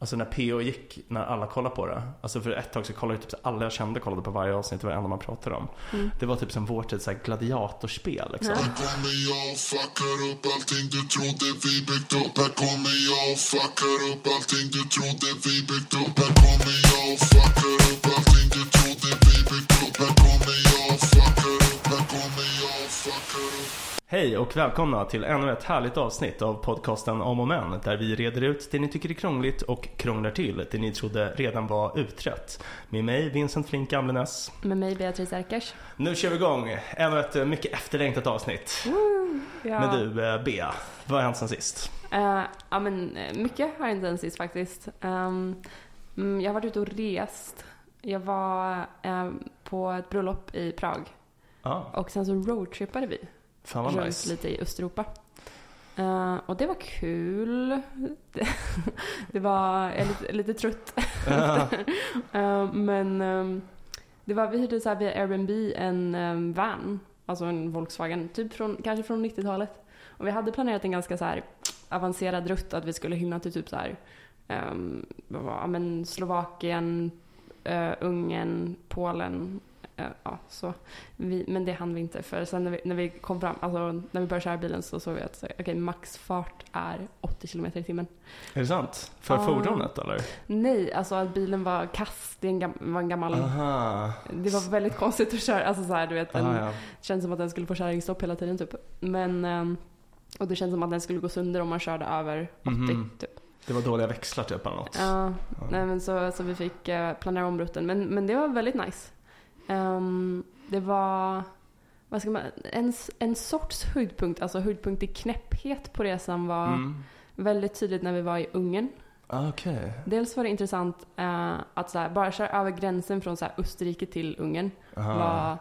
Alltså när PO gick, när alla kollade på det. Alltså för ett tag så kollade typ alla jag kände kollade på varje avsnitt, det var det enda man pratade om. Mm. Det var typ som vår tids gladiatorspel liksom. Här kommer jag och fuckar upp allting du trodde vi byggt upp Här kommer jag och fuckar upp allting du trodde vi byggt upp Här kommer jag och fuckar Hej och välkomna till ännu ett härligt avsnitt av podcasten Om och Men där vi reder ut det ni tycker är krångligt och krånglar till det ni trodde redan var utrett. Med mig Vincent Flink Gamlenäs. Med mig Beatrice Erkers. Nu kör vi igång ännu ett mycket efterlängtat avsnitt. Ja. Men du eh, Bea, vad har hänt sen sist? Eh, ja men eh, mycket har hänt sen sist faktiskt. Um, mm, jag har varit ute och rest. Jag var eh, på ett bröllop i Prag. Ja, Och sen så roadtrippade vi fan vad runt nice. lite i Östeuropa. Eh, och det var kul. Det, det var, jag är lite, lite trött. Eh, men ehm, det var, vi hyrde så här via Airbnb en um, van, alltså en Volkswagen, typ från, kanske från 90-talet. Och vi hade planerat en ganska så här avancerad rutt att vi skulle hinna till typ så här, um, vad var, men Slovakien, uh, Ungern, Polen. Eh, ja, så. Vi, men det hann vi inte för sen när vi, när vi kom fram, alltså när vi började köra bilen så såg vi att okej, maxfart är 80 km i timmen. Är det sant? För Ja. fordonet eller? Nej, alltså att bilen var kass. Det en var en gammal Aha. Det var väldigt konstigt att köra, alltså så här, du vet, den Ah, ja. känns som att den skulle få kärringstopp hela tiden typ. Men, ehm, och det känns som att den skulle gå sönder om man körde över 80 Mhm. typ. Det var dåliga växlar typ eller något. Ja, Ja. nej men så, så vi fick eh, planera om rutten. Men, men det var väldigt nice. Ehm, det var, vad ska man, en, en sorts höjdpunkt, alltså höjdpunkt i knäpphet på resan var Mm. väldigt tydligt när vi var i Ungern. Ah, Okej. Dels var det intressant eh, att så här, bara köra över gränsen från så här, Österrike till Ungern Aha. var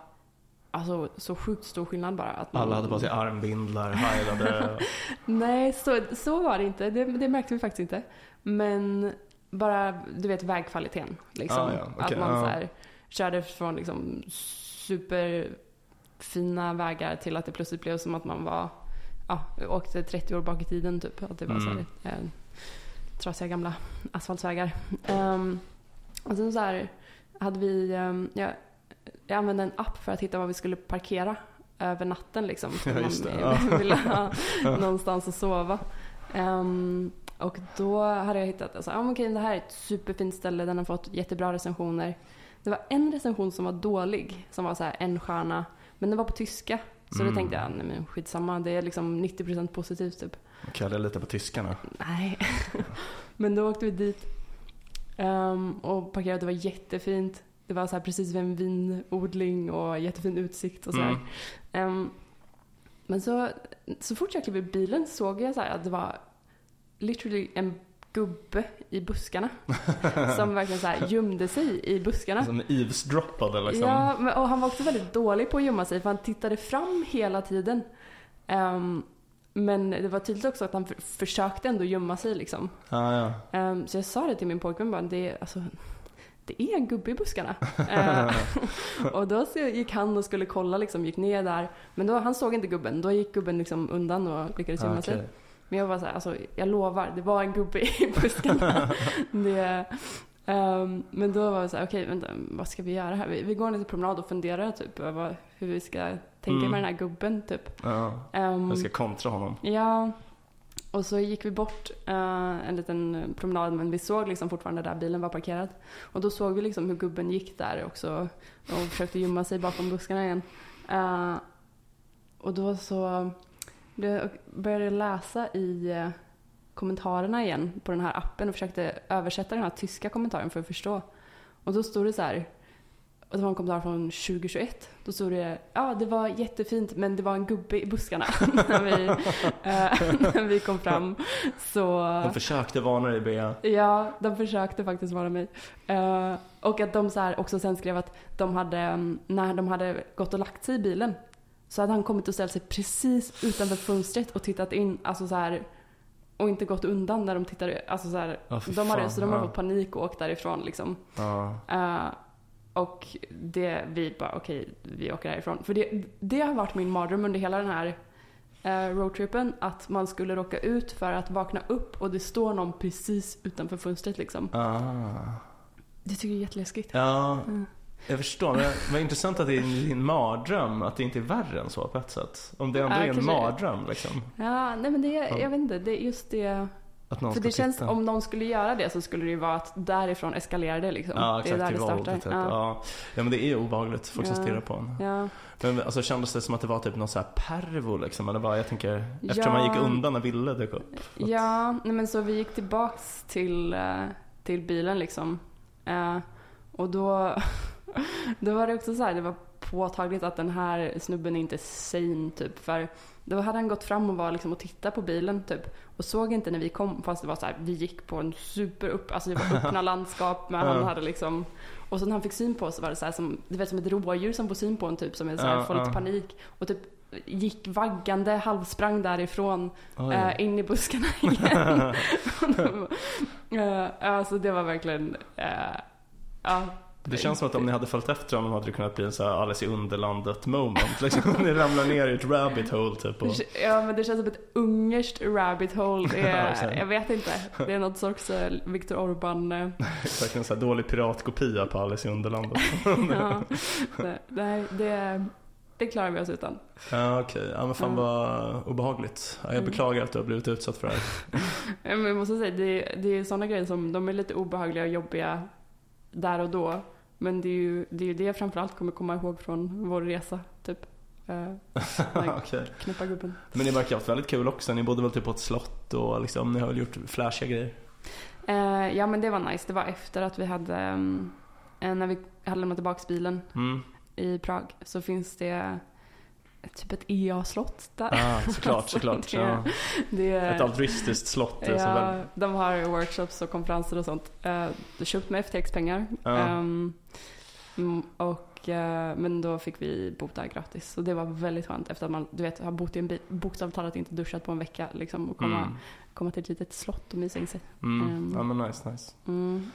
alltså, så sjukt stor skillnad bara. Att man, Alla hade på sig armbindlar, heilade. Nej, så, så var det inte. Det, det märkte vi faktiskt inte. Men bara, du vet vägkvaliteten. Liksom. Ah, ja, okej, att man ja. så här, körde från liksom, superfina vägar till att det plötsligt blev som att man var, ja, åkte 30 år bak i tiden typ. Att det var så Mm. här, eh, trasiga gamla asfaltsvägar. Um, och sen så här hade vi, um, jag, jag använde en app för att hitta var vi skulle parkera över natten liksom. För Ja, just man det, ville ha någonstans att sova. Ehm, och då hade jag hittat, alltså, ah, okej, det här är ett superfint ställe, den har fått jättebra recensioner. Det var en recension som var dålig, som var så här en stjärna, men den var på tyska. Så Mm. då tänkte jag, nej men skitsamma, det är liksom 90% positivt typ. Kalle lite på tyskarna. Nej. men då åkte vi dit ehm, och parkerade, det var jättefint. Det var så här precis vid en vinodling och jättefin utsikt och så här. Mm. Ehm, men så, så fort jag klev ur bilen såg jag så här att det var literally en gubbe i buskarna. som verkligen så här gömde sig i buskarna. Som eavesdroppade liksom. Ja, och han var också väldigt dålig på att gömma sig för han tittade fram hela tiden. Ehm, men det var tydligt också att han för, försökte ändå gömma sig liksom. Ja, ja. Ehm, så jag sa det till min pojkvän bara, det är, alltså, det är en gubbe i buskarna. Ehm, och då gick han och skulle kolla, liksom, gick ner där. Men då, han såg inte gubben, då gick gubben liksom undan och lyckades gömma Ah, okej. sig. Men jag var så här, alltså, jag lovar, det var en gubbe i buskarna. det, ehm, men då var jag så här, okej, vänta, vad ska vi göra här? Vi, vi går en liten promenad och funderar typ över hur vi ska tänka Mm. med den här gubben typ. Ja. Ehm, Jag ska kontra honom. Ja, och så gick vi bort eh, en liten promenad men vi såg liksom fortfarande där bilen var parkerad. Och då såg vi liksom hur gubben gick där också och försökte gömma sig bakom buskarna igen. Eh, och då så det började jag läsa i eh, kommentarerna igen på den här appen och försökte översätta den här tyska kommentaren för att förstå. Och då stod det så här, och det var en kommentar från 2021. Då stod det, ja det var jättefint men det var en gubbe i buskarna när, vi, eh, när vi kom fram. Så De försökte varna dig Bea. ja, de försökte faktiskt vara mig. Eh, och att de så här också sen skrev att de hade, mm, när de hade gått och lagt sig i bilen så hade han kommit och ställt sig precis utanför fönstret och tittat in, alltså så här och inte gått undan när de tittade, alltså så här, fy de hade, fan, så de hade ja. fått panik och åkt därifrån liksom. Ja. Eh, och det, vi bara okej, vi åker härifrån. För det, det har varit min mardröm under hela den här eh, roadtrippen att man skulle råka ut för att vakna upp och det står någon precis utanför fönstret liksom. Ah. Det tycker jag är jätteläskigt. Ja, Mm. Jag förstår. Men vad intressant att det är din mardröm, att det inte är värre än så på ett sätt. Om det ändå Ja, är en mardröm liksom. Ja, nej men det, Ja. jag vet inte, det är just det. Att någon För det känns, titta. om någon skulle göra det så skulle det ju vara att därifrån eskalerar det liksom. Ja, det är exakt. där det startar. Typ. Ja. Ja. ja, men det är ju obehagligt. Folk som stirrar på en. Ja. Men alltså, kändes det som att det var typ någon så här pervo liksom? Eller vad? Jag tänker, eftersom man gick undan när Ville dök upp. Ja, nej men så vi gick tillbaks till, eh, till bilen liksom. Eh, och då, då var det också så här, det var påtagligt att den här snubben är inte sane typ. För då hade han gått fram och var liksom och tittade på bilen typ. Och såg inte när vi kom, fast det var så här, vi gick på en super upp, alltså det var öppna landskap men han hade liksom och så när han fick syn på oss var det så här som, du vet som ett rådjur som får syn på en typ som är så här, Ja, får lite ja. panik. Och typ gick vaggande, halvsprang därifrån eh, in i buskarna igen. uh, alltså det var verkligen, eh, ja. Det känns som att om ni hade följt efter honom hade det kunnat bli en så här Alice i Underlandet moment. Liksom. ni ramlar ner i ett rabbit hole typ. Och... Ja men det känns som ett ungerskt rabbit hole. Är, exakt. jag vet inte. Det är något sorts eh, Viktor Orban. eh, Verkligen en så här dålig piratkopia på Alice i Underlandet. ja. det, nej, det, det klarar vi oss utan. Ja okej, ja men fan Ja. vad obehagligt. Ja, jag Mm. beklagar att du har blivit utsatt för det här. Men jag måste säga, det, det är sådana grejer som, de är lite obehagliga och jobbiga där och då. Men det är ju det, är ju det jag framförallt kommer komma ihåg från vår resa, typ. Uh, Okej. knäppa gubben. Men ni verkar ha haft väldigt kul också. Ni bodde väl typ på ett slott och liksom, ni har väl gjort flashiga grejer? Eh, ja men det var nice. Det var efter att vi hade, mm, eh, när vi hade lämnat tillbaka bilen Mm. i Prag så finns det typ ett EA-slott där. Ah, såklart, Alltså, såklart. det- Ja. Det Ett altruistiskt slott. Så väl... ja, de har workshops och konferenser och sånt. Uh, de köpt med FTX-pengar. Ja. Ehm, mm, och, eh, men då fick vi bo där gratis. Och det var väldigt skönt efter att man du vet, har bott i en bil, bokstavligt talat inte duschat på en vecka. Liksom, och komma, Mm. komma till ett litet slott och mysa in sig. Mm. Ehm. Ja men nice, nice. Mm.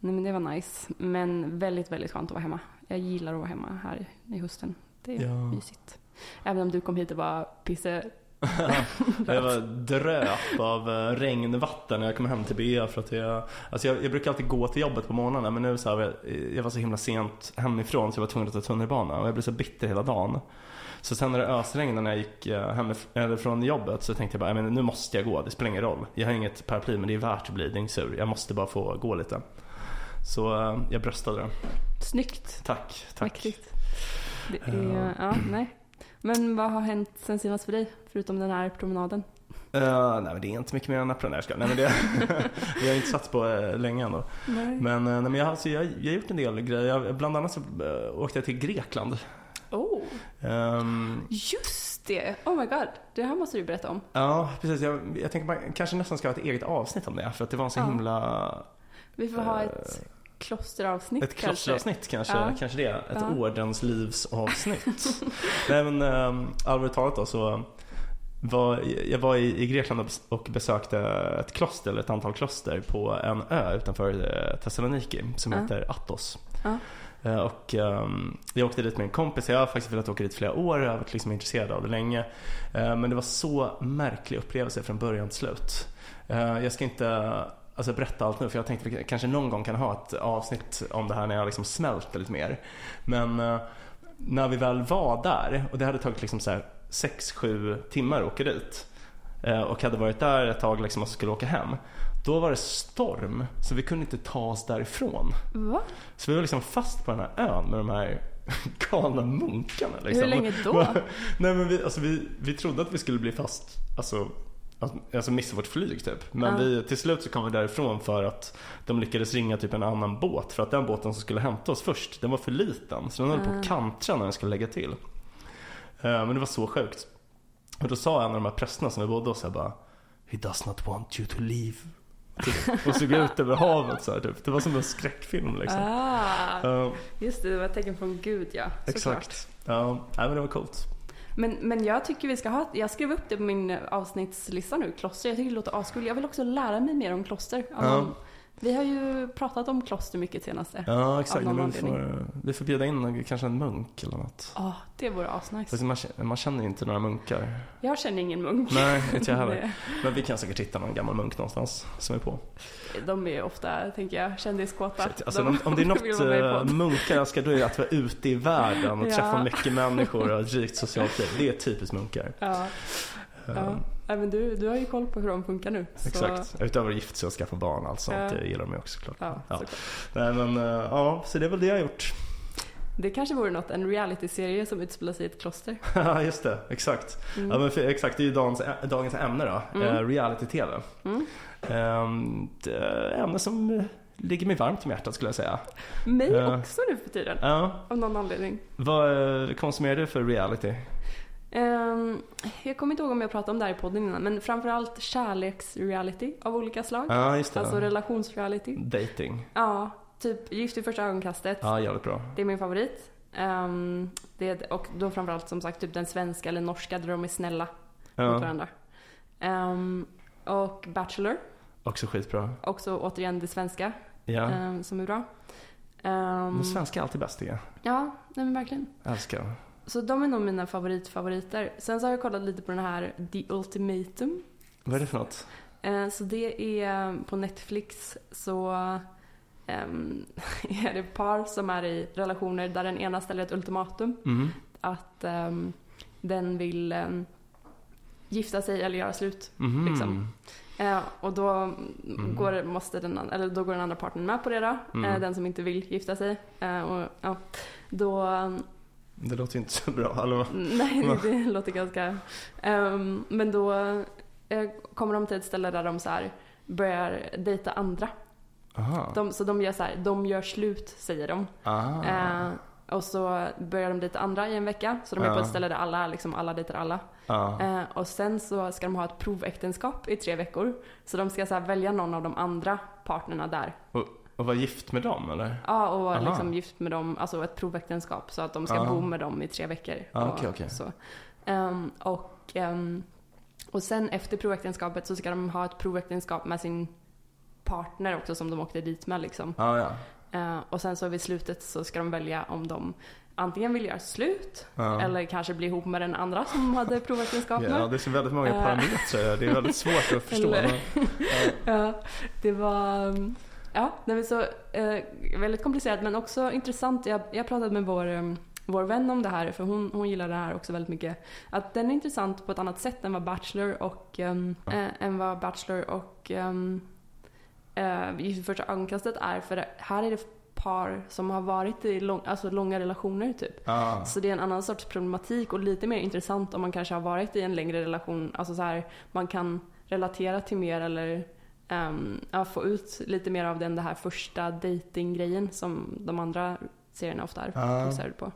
Nej men det var nice. Men väldigt, väldigt skönt att vara hemma. Jag gillar att vara hemma här i hösten. Det är Ja. mysigt. Även om du kom hit och var pisse... jag var dröp av eh, regnvatten när jag kom hem till Bea för att jag, alltså jag, jag brukar alltid gå till jobbet på morgonen men nu så här, jag, jag var så himla sent hemifrån så jag var tvungen att ta tunnelbana och jag blev så bitter hela dagen. Så sen när det ösregnade när jag gick eh, från jobbet så tänkte jag bara, "Nej, men nu måste jag gå, det spelar ingen roll. Jag har inget paraply men det är värt att bli dyngsur. Jag måste bara få gå lite. Så eh, jag bröstade det. Snyggt. Tack, tack. Mäktigt. Det är, ja, nej. Men vad har hänt sen senast för dig? Förutom den här promenaden? Eh, nej men det är inte mycket mer än apron. Nej, nej men det, vi har inte satt på uh, länge ändå. Nej. Men, eh, nej, men jag, alltså, jag, jag har gjort en del grejer. Jag, bland annat så eh, åkte jag till Grekland. Oh, Ehm, just det! Oh my god, det här måste du berätta om. ja, precis. Jag, jag tänker man kanske nästan ska ha ett eget avsnitt om det. För att det var en så himla... Vi får ha Eh, ett klosteravsnitt Ett kanske. klosteravsnitt kanske, Ja. kanske det. Ett Ja. ordenslivsavsnitt. Nej men um, allvarligt talat då så var, jag var i, i Grekland och bes- och besökte ett kloster, eller ett antal kloster på en ö utanför eh, Thessaloniki som Ja. heter Athos. Ja. Eh, Och ehm, jag åkte dit med en kompis, jag har faktiskt velat åka dit flera år, jag har varit liksom intresserad av det länge. Eh, men det var så märklig upplevelse från början till slut. Eh, jag ska inte alltså, berätta allt nu för jag tänkte att vi kanske någon gång kan ha ett avsnitt om det här när jag liksom smälter lite mer. Men eh, när vi väl var där och det hade tagit liksom så här 6-7 timmar att åka dit eh, och hade varit där ett tag liksom och skulle åka hem. Då var det storm så vi kunde inte ta oss därifrån. Va? Så vi var liksom fast på den här ön med de här galna munkarna. Liksom. Hur länge då? Nej men vi, alltså, vi, vi trodde att vi skulle bli fast, alltså, alltså missa vårt flyg typ. Men Ja. vi, till slut så kom vi därifrån för att de lyckades ringa typ en annan båt. För att den båten som skulle hämta oss först, den var för liten. Så den höll på att kantra när den skulle lägga till. Eh, men det var så sjukt. Och då sa en av de här prästerna som vi bodde hos bara He does not want you to leave. Typ. Och såg ut över havet så här, typ. Det var som en skräckfilm liksom. Ah, Eh, just det, det var ett tecken från Gud ja. Såklart. exakt. Ja, men det var coolt. Men, men jag tycker vi ska ha, jag skrev upp det på min avsnittslista nu, kloster. Jag tycker det låter askul. Jag vill också lära mig mer om kloster. Av Ja. någon Vi har ju pratat om kloster mycket senaste. Ja, Ja, exakt. Men vi, får, vi får bjuda in kanske en munk eller något. det vore asnice. Man, känner- man känner ju inte några munkar. Jag känner ingen munk. Nej, inte jag heller. Men vi kan säkert hitta någon gammal munk någonstans som är på. De är ofta, tänker jag, kändiskåta. Alltså, De om, om det är något eh, munkar ska då är det att vara ute i världen och Ja. träffa mycket människor och ett rikt socialt liv. Det är typiskt munkar. Ja, ja. Eh, Även du, du har ju koll på hur de funkar nu. Så, Exakt. Utöver att gifta sig och skaffa barn allt sånt. Det gillar de ju också såklart. Ja, Ja. Nej men eh, ja, så det är väl det jag har gjort. Det kanske vore något, en realityserie som utspelar sig i ett kloster. Ja just det, exakt. Mm. Ja, men för, exakt, det är ju dagens, dagens ämne då. Mm. Eh, Reality-TV. Mm. Ett ämne som eh, ligger mig varmt om hjärtat skulle jag säga. Mig Ja. också nu för tiden, Ja, av någon anledning. vad eh, konsumerar du för reality? Ehm, jag kommer inte ihåg om jag pratade om det här i podden innan, men framförallt kärleksreality av olika slag. Ja, just det. Alltså relationsreality. Dating. Ja, typ Gift vid första ögonkastet. Ja, jävligt bra. Det är min favorit. Ehm, det, och då framförallt som sagt typ den svenska eller norska där de är snälla mot Ja, varandra. Ehm, och Bachelor, också skitbra. också återigen det svenska Ja. ehm, som är bra. Ehm, Men svenska är alltid bäst tycker jag. ja, nej men verkligen. Jag älskar. Så de är nog mina favoritfavoriter. Sen så har jag kollat lite på den här The Ultimatum. Vad är det för något? Eh, Så det är på Netflix så ehm, är det par som är i relationer där den ena ställer ett ultimatum Mm. att ehm, den vill ehm, gifta sig eller göra slut. Mhm. Liksom. Eh, och då, går, måste den, eller då går den andra parten med på det då, Mm. eh, den som inte vill gifta sig. Eh, och, då, Det låter inte så bra. Hallå? nej det låter ganska... ehm, men då eh, kommer de till ett ställe där de så här börjar dejta andra. Aha. De, så de gör så här, de gör slut säger de. Ah. Eh, och så börjar de dejta andra i en vecka. Så de är på Ja. ett ställe där alla, liksom, alla dejtar alla. Eh, och sen så ska de ha ett proväktenskap i tre veckor. Så de ska så här, välja någon av de andra partnerna där. Och vara gift med dem eller? Ja, och Aha. liksom gift med dem, alltså ett proväktenskap. Så att de ska Ah. bo med dem i tre veckor. Ah, och, okej, okej. Så. Ehm, och, ehm, och sen efter proväktenskapet så ska de ha ett proväktenskap med sin partner också som de åkte dit med liksom. Ah, ja. Eh, och sen så vid slutet så ska de välja om de antingen vill göra slut Ja. eller kanske bli ihop med den andra som hade proväktenskap med. Ja, det är så väldigt många parametrar. Det är väldigt svårt att förstå. Eller- men- Ja, det var um, ja, det var så eh, väldigt komplicerat men också intressant. Jag, jag pratade med vår, um, vår vän om det här för hon, hon gillar det här också väldigt mycket. Att den är intressant på ett annat sätt än vad Bachelor och, um, eh, än vad Bachelor och um, eh, vid första ögonkastet är. För här är det par som har varit i lång, alltså långa relationer typ. Ah. Så det är en annan sorts problematik och lite mer intressant om man kanske har varit i en längre relation. Alltså så här, man kan relatera till mer eller ehm, ja, få ut lite mer av den det här första datinggrejen som de andra serierna ofta är fokuserade på.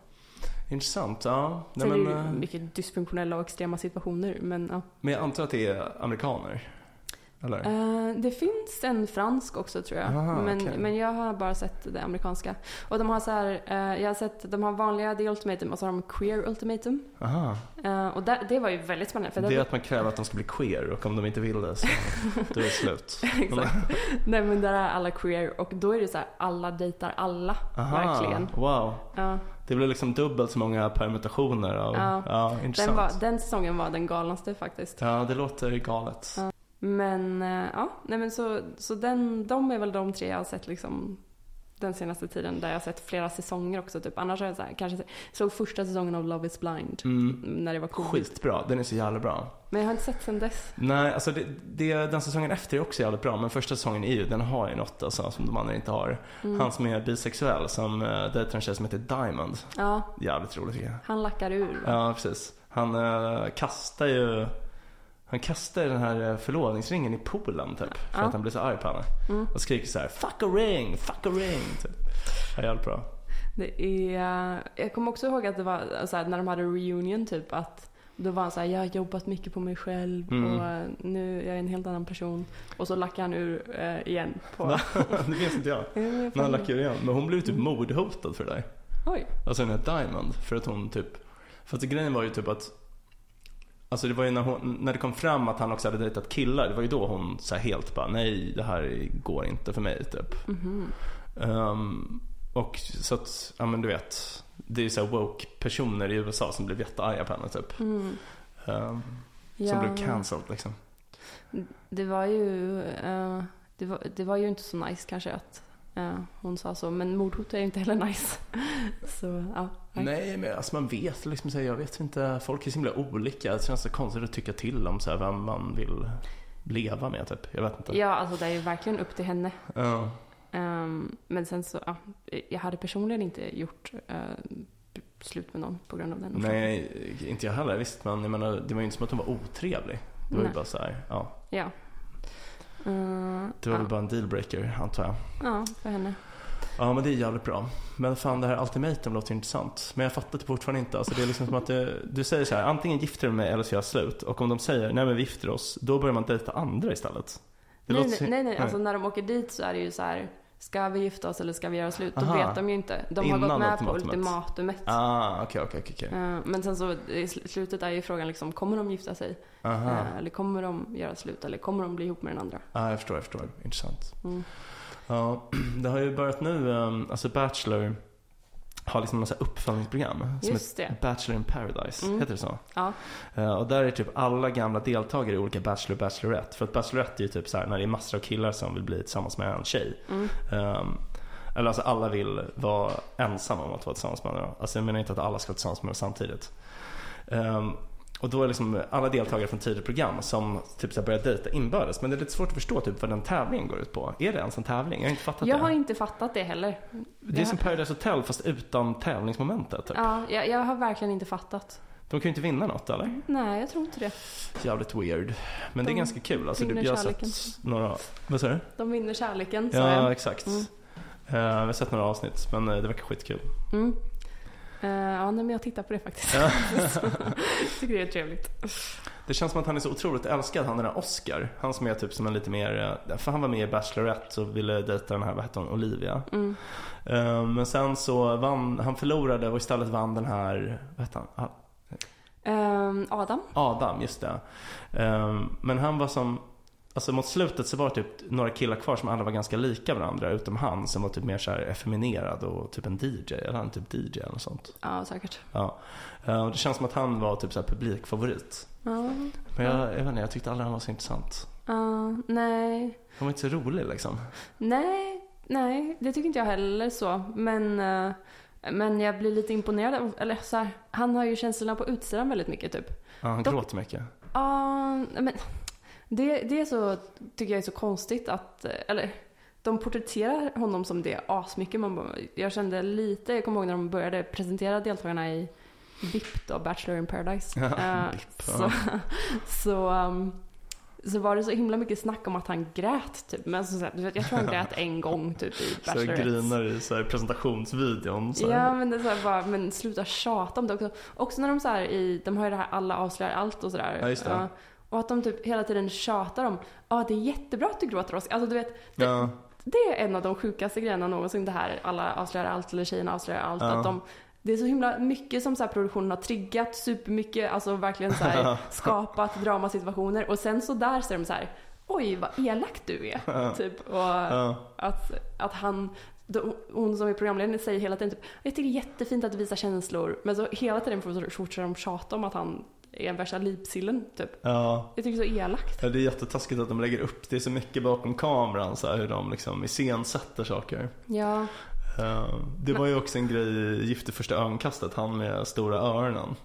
Intressant. Ja. Nej, Sen är men, det ju eh, mycket dysfunktionella och extrema situationer men ja. men jag antar att det är amerikaner? Eller? Eh, det finns en fransk också tror jag. Aha, men, okej. men jag har bara sett det amerikanska. Och de har så här, eh, jag har sett, de har vanliga The Ultimatum och så har de Queer Ultimatum. Aha. Eh, och där, det var ju väldigt spännande. För Det där- är att man kräver att de ska bli queer och om de inte vill det så då är det slut. Exakt. Nej men där är alla queer och då är det så här, alla dejtar alla. Aha, Verkligen. Wow. Det blir liksom dubbelt så många permutationer av... Ja. Ja, den, intressant. var, den säsongen var den galnaste faktiskt. Ja, det låter galet. Ja. Men eh, ja, nej men så, så den, de är väl de tre jag har sett liksom den senaste tiden där jag har sett flera säsonger också typ. Annars har jag så här, kanske såg första säsongen av Love is blind Mm. när det var coolt. Skitbra, den är så jävla bra. Men jag har inte sett sen dess. Nej, alltså det, det, den säsongen efter är också jävligt bra, men första säsongen är ju, den har ju något alltså, som de andra inte har. Mm. Han som är bisexuell, som uh, dejtar en tjej som heter Diamond. Ja, Jävligt roligt tycker jag. han lackar ur. va? Ja, precis. Han eh, kastar ju han kastar den här eh, förlovningsringen i poolen typ. För Ja. att han blir så arg på henne. Mm. Och skriker så här: 'Fuck a ring, fuck a ring' typ. Ja, jävligt bra. Det är, jag kommer också ihåg att det var så här, när de hade reunion typ att då var han såhär, jag har jobbat mycket på mig själv Mm. och eh, nu är jag en helt annan person. Och så lackade han ur eh, igen på... Det minns inte jag. Ja, jag Men han lackar ur igen. Men hon blev typ mordhotad för det där. Oj. Alltså den här Diamond. För att hon typ... För att grejen var ju typ att Alltså det var ju när, hon, när det kom fram att han också hade dejtat killar, det var ju då hon så helt bara nej det här går inte för mig typ. Mhm. Ehm, och så att, ja men du vet, det är ju så woke personer i USA som blev jättearga på henne typ. Mm. Ja, som blev cancelled liksom. Det var ju, eh, det, var, det var ju inte så nice kanske att eh, hon sa så. Men mordhot är ju inte heller nice. så ja. Nej men alltså man vet liksom, så här, jag vet inte, folk är så himla olika. Det känns så konstigt att tycka till om så här, vem man vill leva med typ. Jag vet inte. Ja, alltså det är ju verkligen upp till henne. Ja. Ehm, men sen så, ja, jag hade personligen inte gjort eh, slut med någon på grund av den. Nej, inte jag heller visst. Men jag menar, det var ju inte som att hon var otrevlig. Det var Nej. ju bara så här, ja. Ja. Eh, Det var ja. väl bara en dealbreaker antar jag. Ja, för henne. Ja men det är jävligt bra. Men fan det här ultimatum låter intressant. Men jag fattar det fortfarande inte. Alltså, det är liksom som att det, du säger så här, antingen gifter du mig eller så gör jag slut. Och om de säger, nej men vi gifter oss, då börjar man dejta andra istället. Det Nej, nej, så- nej, nej. Alltså när de åker dit så är det ju så här. Ska vi gifta oss eller ska vi göra slut? Då Aha. vet de ju inte. De har Innan gått med på ultimatumet. Ah, okej. okej. Eh, Men sen så i sl- slutet är ju frågan liksom, kommer de gifta sig? Aha. Eh, Eller kommer de göra slut? Eller kommer de bli ihop med den andra? Ja, jag förstår, jag förstår. Intressant. Mm. Ja, det har ju börjat nu, um, alltså Bachelor har liksom något uppföljningsprogram. Som Just det. Bachelor in Paradise, Mm. heter det så? Ja. Eh, och där är typ alla gamla deltagare i olika Bachelor och Bachelorette. För att Bachelorette är ju typ så här när det är massor av killar som vill bli tillsammans med en tjej. Mm. Um, eller alltså alla vill vara ensamma om att vara tillsammans med varandra. Alltså jag menar inte att alla ska vara tillsammans med varandra samtidigt. Um, och då är liksom alla deltagare från tidigare program som typ så börjar dejta inbördes. Men det är lite svårt att förstå typ vad den tävlingen går ut på. Är det ens en tävling? Jag har inte fattat Jag det. har inte fattat det heller. Det är jag- som Paradise Hotel fast utan tävlingsmomentet. Typ. Ja, jag, jag har verkligen inte fattat. De kan ju inte vinna något eller? Nej, jag tror inte det. Jävligt weird. Men det är De ganska kul. Alltså, vinner jag har kärleken. sett några... Vad sa du? De vinner kärleken, sa Ja, jag. exakt. Mm. Eh, vi har sett några avsnitt men eh, det verkar skitkul. Mm. Eh, ja, nej, men jag tittar på det faktiskt. Ja. Tycker det är trevligt. Det känns som att han är så otroligt älskad, han den där Oscar. Han som är typ som en lite mer, eh, för han var med i Bachelorette och ville dejta den här, vad hette hon, Olivia. Mm. Eh, Men sen så vann, han förlorade och istället vann den här, vad hette han? Ehm, Adam? Adam, just det. Eh, Men han var som, alltså mot slutet så var det typ några killar kvar som alla var ganska lika varandra utom han som var typ mer så här effeminerad och typ en DJ, eller han typ DJ eller något sånt. Ja, säkert. Ja. Eh, Och det känns som att han var typ så här publikfavorit. Ja, Men jag, jag vet inte, jag tyckte aldrig han var så intressant. ja, nej. Han var inte så rolig liksom. Nej, nej, det tycker inte jag heller så. Men, eh, men jag blir lite imponerad. Eller så här, han har ju känslorna på utsidan väldigt mycket typ. Ja, han Dock- gråter mycket. Ja, men det, det är så, tycker jag är så konstigt att, eller de porträtterar honom som det asmycket. Man, bara- jag kände lite, jag kommer ihåg när de började presentera deltagarna i BIP då, Bachelor in Paradise. Ja, BIP, så, så, um, så var det så himla mycket snack om att han grät typ. Men så, så jag tror han grät en gång typ i Så Bachelorette. grinar i så här presentationsvideon. Så. Ja men det är så här bara, men sluta tjata om det också. Också när de så här i, de har ju det här alla avslöjar allt och sådär. Ja, just det. Och att de typ hela tiden tjatar om, ja det är jättebra att du gråter Oscar. Alltså du vet, det, Ja, det är en av de sjukaste grejerna någonsin det här, alla avslöjar allt eller tjejerna avslöjar allt. Ja. Att de, det är så himla mycket som så här produktionen har triggat supermycket, alltså verkligen så här skapat dramasituationer. Och sen så där så är de så här, oj vad elak du är. Typ. Och ja. att, att han, då, hon som är programledare säger hela tiden typ, jag tycker det är jättefint att du visar känslor. Men så hela tiden fortsätter de tjata om att han är värsta lipsillen typ. ja. Jag tycker det är så elakt. Ja, det är jättetaskigt att de lägger upp, det så mycket bakom kameran så här, hur de liksom iscensätter saker. Ja, Eh, det var ju också en grej i Gift i första ögonkastet, han med stora öronen.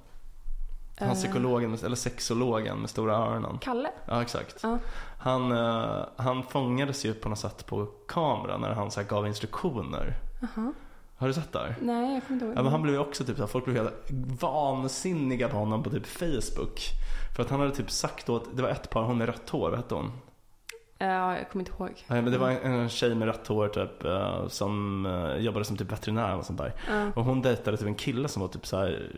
Han Eh. psykologen, eller sexologen med stora öronen. Kalle. Ja, exakt. Ja. Han, eh, han fångades ju på något sätt på kamera när han så här, gav instruktioner. Jaha. Har du sett det här? Nej, jag kommer inte ihåg. Ja, men han blev ju också typ så här, folk blev helt vansinniga på honom på typ Facebook. För att han hade typ sagt åt, det var ett par, hon med rött hår, vad hette hon? Ja, jag kommer inte ihåg. Nej men det var en, en tjej med rött hår typ eh, som eh, jobbade som typ veterinär och sånt där. Ja. Och hon dejtade typ en kille som var typ så här.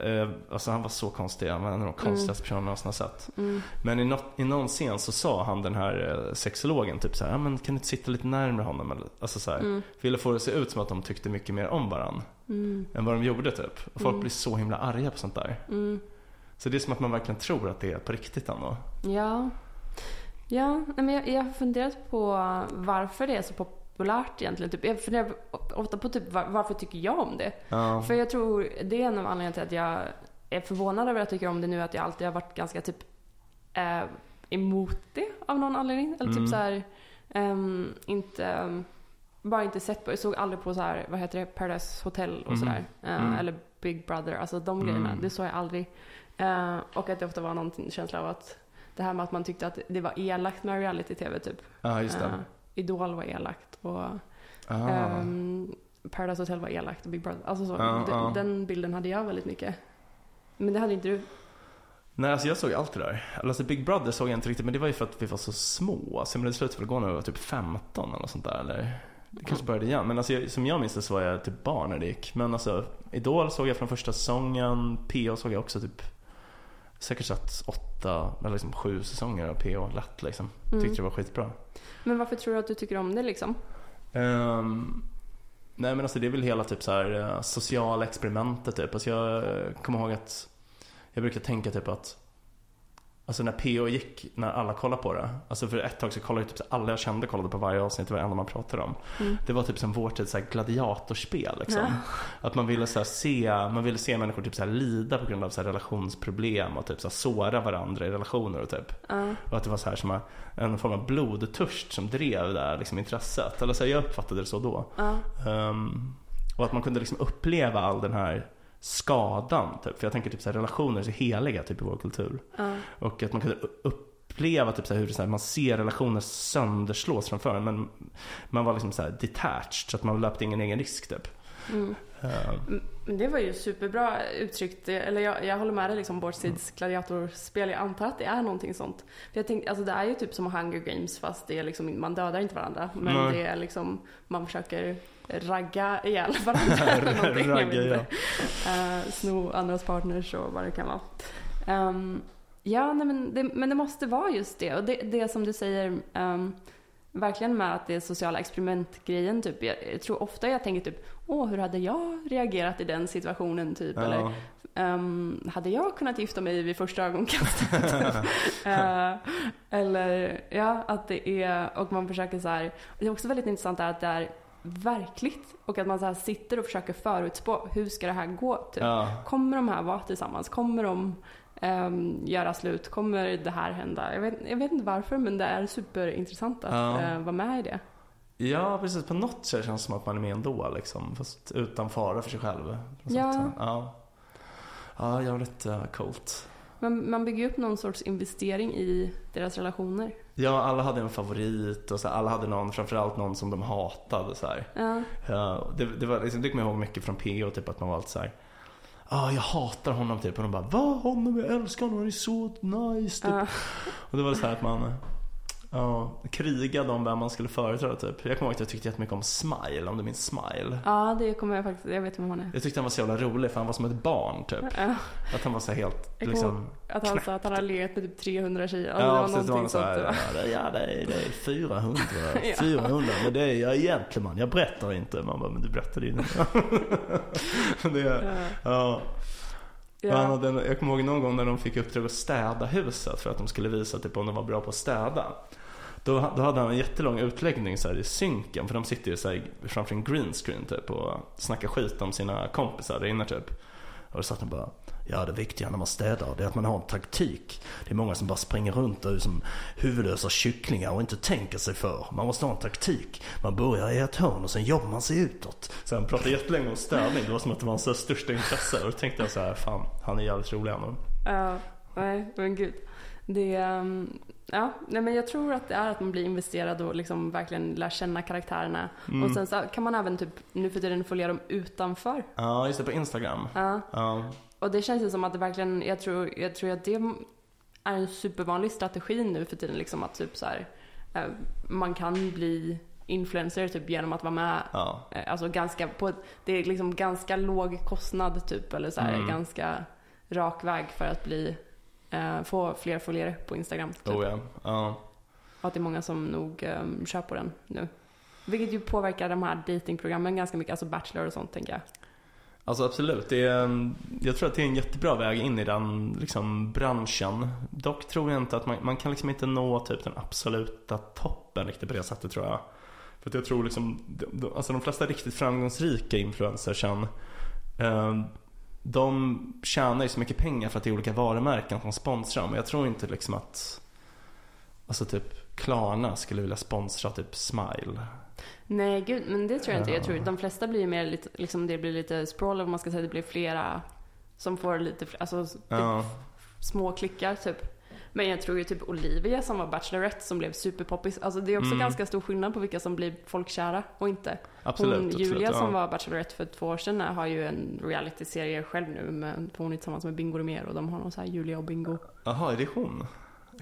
Eh, alltså han var så konstig, han var en av de konstigaste personerna jag någonsin har sett. Mm. Men i, något, i någon scen så sa han den här eh, sexologen typ så här, men kan du inte sitta lite närmare honom? Eller, alltså så här, Mm. ville få det att se ut som att de tyckte mycket mer om varandra Mm. än vad de gjorde typ. Och folk Mm. blir så himla arga på sånt där. Mm. Så det är som att man verkligen tror att det är på riktigt ändå. Ja. Ja, men jag, jag har funderat på varför det är så populärt egentligen. Typ, jag funderar ofta på typ var, varför tycker jag om det? Ja. För jag tror det är en av anledningarna till att jag är förvånad över att jag tycker om det nu. Att jag alltid har varit ganska typ eh, emot det av någon anledning. Eller typ Mm. så här, ehm, inte, bara inte sett på, jag såg aldrig på så här, vad heter det, Paradise Hotel och Mhm. sådär. Eh, Mm. Eller Big Brother, alltså de Mm. grejerna. Det såg jag aldrig. Eh, och att det ofta var någon känsla av att det här med att man tyckte att det var elakt med reality-tv typ. ja, just det. Eh, Idol var elakt och Ah. ehm, Paradise Hotel var elakt och Big Brother. Alltså så, Ja, den, ja. den bilden hade jag väldigt mycket. Men det hade inte du. Nej, alltså jag såg allt det där. Alltså Big Brother såg jag inte riktigt, men det var ju för att vi var så små. Alltså, men det slutade väl gå när vi var typ 15 eller något sånt där. Eller det kanske började igen. Men alltså, jag, som jag minns det så var jag typ barn när det gick. Men alltså, Idol såg jag från första säsongen. PO såg jag också typ säkert sett åtta eller liksom sju säsonger av PO lätt liksom. Mm. Tyckte det var skitbra. Men varför tror du att du tycker om det liksom? Ehm, nej men alltså det är väl hela typ så här eh, sociala experimentet typ. Alltså jag kommer ihåg att jag brukar tänka typ att Alltså när PO gick, när alla kollade på det. Alltså för ett tag så kollade typ alla jag kände kollade på varje avsnitt, det var det enda man pratade om. Mm. Det var typ som vår tids gladiatorspel liksom. Ja. Att man ville så se, man ville se människor typ så lida på grund av så relationsproblem och typ så såra varandra i relationer och typ. Ja. Och att det var så här som en form av blodtörst som drev det här liksom, intresset. Eller så här, jag uppfattade det så då. Ja. Ehm, och att man kunde liksom uppleva all den här skadan. Typ. För jag tänker typ så här, relationer är så heliga typ, i vår kultur. Ja. Och att man kunde u- uppleva typ, så här, hur så här, man ser relationer sönderslås framför en. Men man var liksom så här, detached så att man löpte ingen egen risk typ. Mm. Men Det var ju superbra uttryckt. Eller jag, jag håller med dig liksom, Bortsids gladiatorspel. Jag antar att det är någonting sånt. För jag tänkte, alltså det är ju typ som Hunger Games fast det är liksom, man dödar inte varandra. Men Nej. det är liksom, man försöker ragga ihjäl varandra eller någonting. Ragga, inte. Eh, sno andras partners och vad det kan vara. Ehm, ja, nej, men, det, men det måste vara just det. Och det, det som du säger, ehm, verkligen med att det är sociala experimentgrejen. Typ. Jag, jag tror ofta jag tänker typ, åh, hur hade jag reagerat i den situationen? Typ. ja. Eller ehm, hade jag kunnat gifta mig vid första ögonkastet? Eh, eller ja, att det är, och man försöker så här. Det är också väldigt intressant att det är verkligt och att man så sitter och försöker förutspå hur ska det här gå? Typ. ja. Kommer de här vara tillsammans? Kommer de ehm, göra slut? Kommer det här hända? Jag vet, jag vet inte varför men det är superintressant att Ja. eh, vara med i det. Ja, precis. På något sätt känns det som att man är med ändå, liksom. Fast utan fara för sig själv. Ja. Ja. Ja, jävligt uh, coolt. Man, man bygger upp någon sorts investering i deras relationer. Ja, alla hade en favorit och så här, alla hade någon, framförallt någon som de hatade. Så här. Ja, Ja, det, det, var, liksom, det kommer jag ihåg mycket från PO, typ att man var alltid så här. Ja, jag hatar honom typ. Och de bara, va? Honom? Jag älskar honom, han är så nice. Typ. ja. Och det var så här att man ja, krigade om vem man skulle företräda typ. Jag kommer ihåg att jag tyckte jättemycket om Smile, om du minns Smile. ja, det kommer jag faktiskt, jag vet vem hon är. Jag tyckte han var så jävla rolig för han var som ett barn typ. Ja, Att han var så helt Jag liksom att han sa att han har legat med typ 300 tjejer. Alltså, Ja det var precis, det var någonting så här, sånt. ja, det- ja det är, det är 400, Ja. 400 men det är jag är gentleman, jag berättar inte. Man bara, men du berättade ju inte. det, Ja. ja. Han hade, jag kommer ihåg någon gång när de fick uppdrag att städa huset för att de skulle visa typ, om de var bra på att städa. Då, då hade han en jättelång utläggning så här, i synken för de sitter ju så här, framför en green screen typ och snackar skit om sina kompisar där inne typ. Och då satt han bara Ja det viktiga när man städar det är att man har en taktik. Det är många som bara springer runt och är som huvudlösa kycklingar och inte tänker sig för. Man måste ha en taktik. Man börjar i ett hörn och sen jobbar man sig utåt. Han pratade jättelänge om städning. Det var som att det var hans största intresse. Och då tänkte jag så här, fan han är jävligt rolig ändå. Ja, nej, men gud. Det, ehm, ja, nej, men jag tror att det är att man blir investerad och liksom verkligen lär känna karaktärerna. Mm. Och sen så kan man även typ nu för tiden följa dem utanför. Ja just det, på Instagram. Ja. Ja. Och det känns ju som att det verkligen, jag tror, jag tror att det är en supervanlig strategi nu för tiden liksom att typ så här, eh, man kan bli influencer typ genom att vara med Ja. eh, Alltså ganska på, det är liksom ganska låg kostnad typ eller så här, Mm. ganska rak väg för att bli, eh, få fler följare på Instagram. Typ. Oh ja. ja. Och att det är många som nog um, kör på den nu. Vilket ju påverkar de här datingprogrammen ganska mycket, alltså Bachelor och sånt tänker jag. Alltså absolut. Det är, ehm, jag tror att det är en jättebra väg in i den liksom, branschen. Dock tror jag inte att man, man kan liksom inte nå typ den absoluta toppen riktigt på det sättet tror jag. För att jag tror liksom, de, alltså de flesta riktigt framgångsrika influencersen eh, de tjänar ju så mycket pengar för att det är olika varumärken som sponsrar dem. Men jag tror inte liksom att Alltså typ Klarna skulle vilja sponsra typ Smile. Nej, gud, men det tror jag inte. Jag Ja. tror de flesta blir mer lite, liksom det blir lite sprawl, vad man ska säga. Det blir flera som får lite, alltså typ Ja, små klickar typ. Men jag tror ju typ Olivia som var Bachelorette som blev superpoppis. Alltså det är också Mm. ganska stor skillnad på vilka som blir folkkära och inte. absolut. hon, absolut, Julia ja. som var Bachelorette för två år sedan har ju en realityserie själv nu. Med, hon är tillsammans med Bingo Rimér och de har någon så här Julia och Bingo. Jaha, är det hon?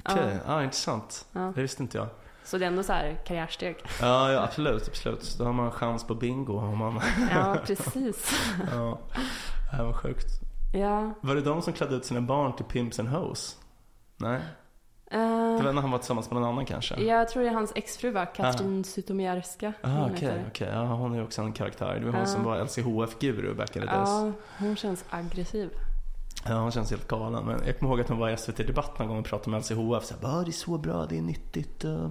Okej, ja. intressant. Ja. Det visste inte jag. Så det är ändå så här karriärsteg. Ja, ja absolut, absolut. Då har man chans på bingo. Om man, Ja, precis. ja, det här var sjukt. Ja. Var det de som klädde ut sina barn till Pimps and Hoes? Nej, Eh, det var när han var tillsammans med någon annan kanske? jag tror det är hans exfru va? Katrin Zytomierska. Ah, okej, heter. okej. Ja, hon är också en karaktär. Det var hon som var LCHF-guru back in the days. Ja, hon känns aggressiv. Ja, hon känns helt galen. Men jag kommer ihåg att hon var i SVT Debatt någon gång och pratade med LCHF. Så här, det är så bra, det är nyttigt. Eh,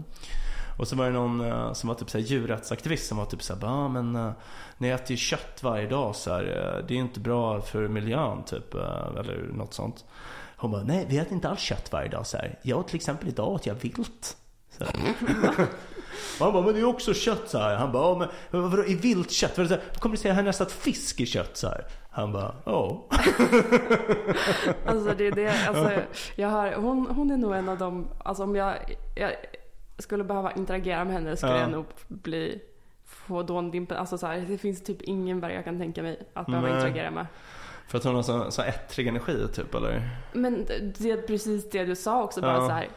och så var det någon eh, som var typ så här djurrättsaktivist som var typ såhär, ja men eh, ni äter ju kött varje dag så här, det är ju inte bra för miljön typ. eller något sånt. Hon bara, nej vi äter inte alls kött varje dag så här. Jag till exempel idag åt jag vilt. Så här. Och han bara, men det är ju också kött så här. Han bara, ja, men vadå i vilt kött? Kommer du säga att fisk är kött så här? Han bara, oh. Alltså det är det, alltså jag har, hon, hon är nog en av dem, alltså om jag, jag skulle behöva interagera med henne skulle Ja. jag nog bli, få dåndimpen, alltså så här, det finns typ ingen värld jag kan tänka mig att behöva Nej. interagera med. För att hon har så, så ettrig energi typ eller? Men det är precis det du sa också, bara Ja. så här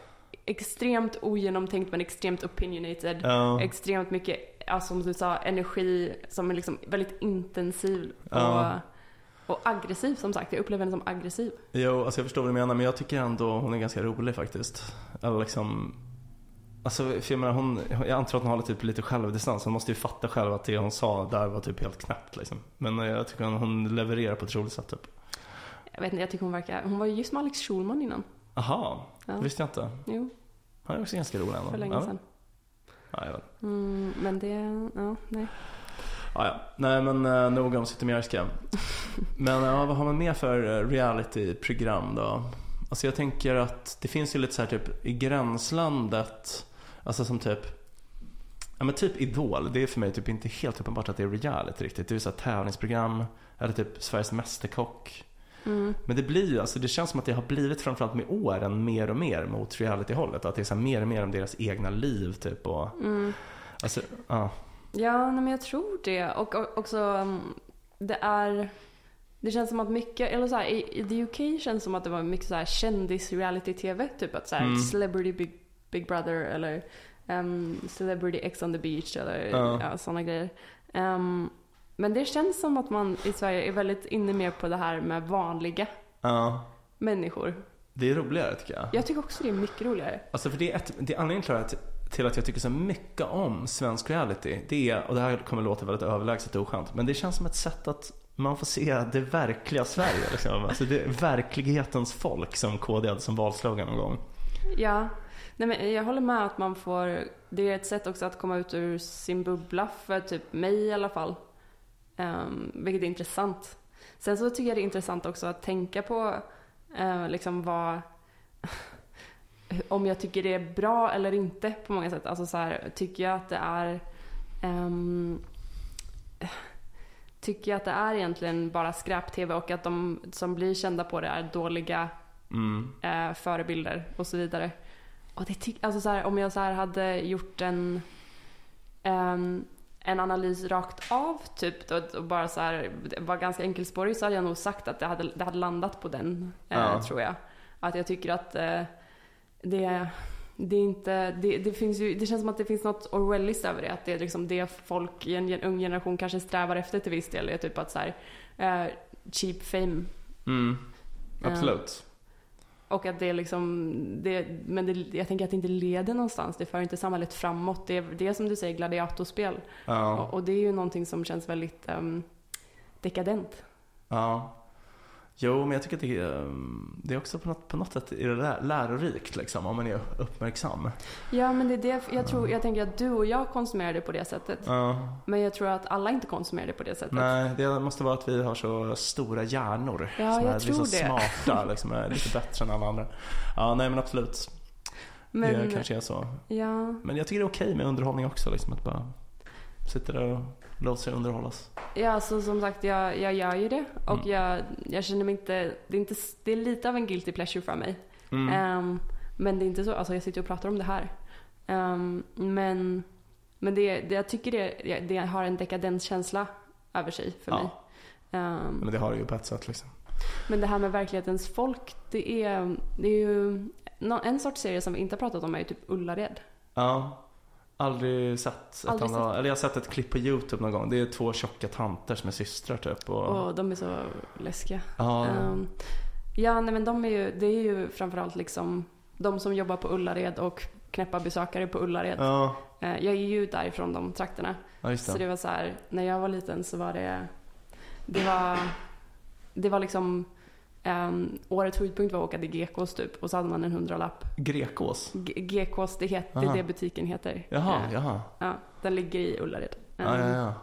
extremt ogenomtänkt men extremt opinionated. Ja. Extremt mycket, alltså, som du sa, energi som är liksom väldigt intensiv och, Ja. Och aggressiv som sagt. Jag upplever henne som aggressiv. Jo, alltså jag förstår vad du menar men jag tycker ändå hon är ganska rolig faktiskt. Eller liksom Alltså för jag menar hon, jag antar att hon håller typ lite självdistans. Hon måste ju fatta själv att det hon sa där var typ helt knäppt liksom. Men eh, jag tycker hon, hon levererar på ett roligt sätt typ. Jag vet inte, jag tycker hon verkar, hon var ju just med Alex Schulman innan. Aha, Ja. det visste jag inte. Jo, Han är också ganska rolig ändå. för länge ja. sedan. Ja, vet. Mm, men det, ja, nej. Ja, ja. Nej men uh, nog om Zytomierska. Men ja, vad har man mer för eh, realityprogram då? Alltså jag tänker att det finns ju lite så här typ i gränslandet. Alltså som typ Ja men typ Idol, det är för mig typ inte helt uppenbart att det är reality riktigt. Det är ju tävlingsprogram, eller typ Sveriges Mästerkock. Mm. Men det blir ju, alltså det känns som att det har blivit framförallt med åren mer och mer mot reality-hållet. Att det är så mer och mer om deras egna liv typ och Mm. Alltså, ja. Ja, men jag tror det. Och, och också, mm, det är... Det känns som att mycket, eller så här, i, i the UK känns som att det var mycket så här kändis-reality-tv. Typ att så här, Mm. Celebrity Big, Big Brother eller um, Celebrity X on the Beach eller Ja. ja. sådana grejer. Ehm, men det känns som att man i Sverige är väldigt inne mer på det här med vanliga ja. människor. Det är roligare tycker jag. Jag tycker också det är mycket roligare. Alltså för det är, ett, det är anledningen till att, till att jag tycker så mycket om svensk reality. Det är, och det här kommer låta väldigt överlägset och oskönt, men det känns som ett sätt att man får se det verkliga Sverige. Liksom. Alltså det är verklighetens folk som KD hade som valslogan någon gång. Ja, nej men jag håller med att man får, det är ett sätt också att komma ut ur sin bubbla för typ mig i alla fall. Um, vilket är intressant. Sen så tycker jag det är intressant också att tänka på uh, liksom vad, om jag tycker det är bra eller inte på många sätt. Alltså så här, tycker jag att det är ehm, Tycker jag att det är egentligen bara skräp-tv och att de som blir kända på det är dåliga Mm. eh, förebilder och så vidare. Och det ty- alltså så här, om jag så här hade gjort en, ehm, en analys rakt av typ och, bara så här, var ganska enkelspårig så hade jag nog sagt att det hade, det hade landat på den, eh, Ja. tror jag. Att jag tycker att eh, det, det är inte, det, det finns ju, det känns som att det finns något Orwelliskt över det. Att det är liksom det folk i en ung generation kanske strävar efter till viss del. är typ att så här, eh, cheap fame. Mm. Absolut. Och att det är liksom, det, men det, jag tänker att det inte leder någonstans. Det för inte samhället framåt. Det är, det är som du säger gladiatorspel. Ja. Och, och det är ju någonting som känns väldigt um, dekadent. Ja. Jo, men jag tycker att det är, ehm, det är också på något, på något sätt är lärorikt liksom, om man är uppmärksam. Ja, men det är det jag tror, jag tänker att du och jag konsumerar det på det sättet. Ja. Men jag tror att alla inte konsumerar det på det sättet. Nej, det måste vara att vi har så stora hjärnor. Ja, som jag är tror så det. smarta, liksom, är lite bättre än alla andra. Ja, nej men absolut. Men, Det kanske är så. ja, Men jag tycker det är okej med underhållning också, liksom att bara sitta där och låta sig underhållas. ja, alltså som sagt, jag, jag gör ju det. Och Mm. jag, jag känner mig inte det, är inte, det är lite av en guilty pleasure för mig. Mm. Ehm, men det är inte så, alltså jag sitter och pratar om det här. Ehm, men men det, det, jag tycker det, det har en dekadenskänsla över sig för Ja. mig. Ehm, Men det har det ju på ett sätt liksom. Men det här med verklighetens folk, det är, det är ju... En sorts serie som vi inte har pratat om är ju typ Ullared. Ja. Aldrig sett ett Aldrig andra, eller jag har sett ett klipp på YouTube någon gång. Det är två tjocka tanter som är systrar typ. Och, Och de är så läskiga. ja, Ehm, ja, nej men de är ju, det är ju framförallt liksom de som jobbar på Ullared och knäppa besökare på Ullared. ja, Eh, Jag är ju därifrån de trakterna. ja, just Så det. det var så här, när jag var liten så var det, det var, det var liksom, um, årets höjdpunkt var att åka till Gekås typ och så hade man en hundralapp. Grekås? G- Gekås, det, het, det är det butiken heter. Jaha, Eh, jaha. Ja, den ligger i Ullared. Ja, ja, Ehm, ja.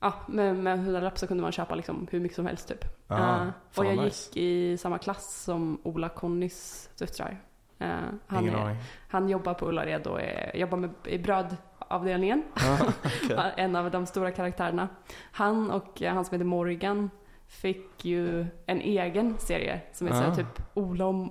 Ja, med, med en hundralapp så kunde man köpa liksom hur mycket som helst typ. Eh, fan och jag vad gick nice. i samma klass som Ola Connys döttrar. Eh, han, är, han jobbar på Ullared och är, jobbar med, i brödavdelningen. Ja, okej. En av de stora karaktärerna. Han och eh, han som heter Morgan fick ju en egen serie som heter Ah. typ Ola, och,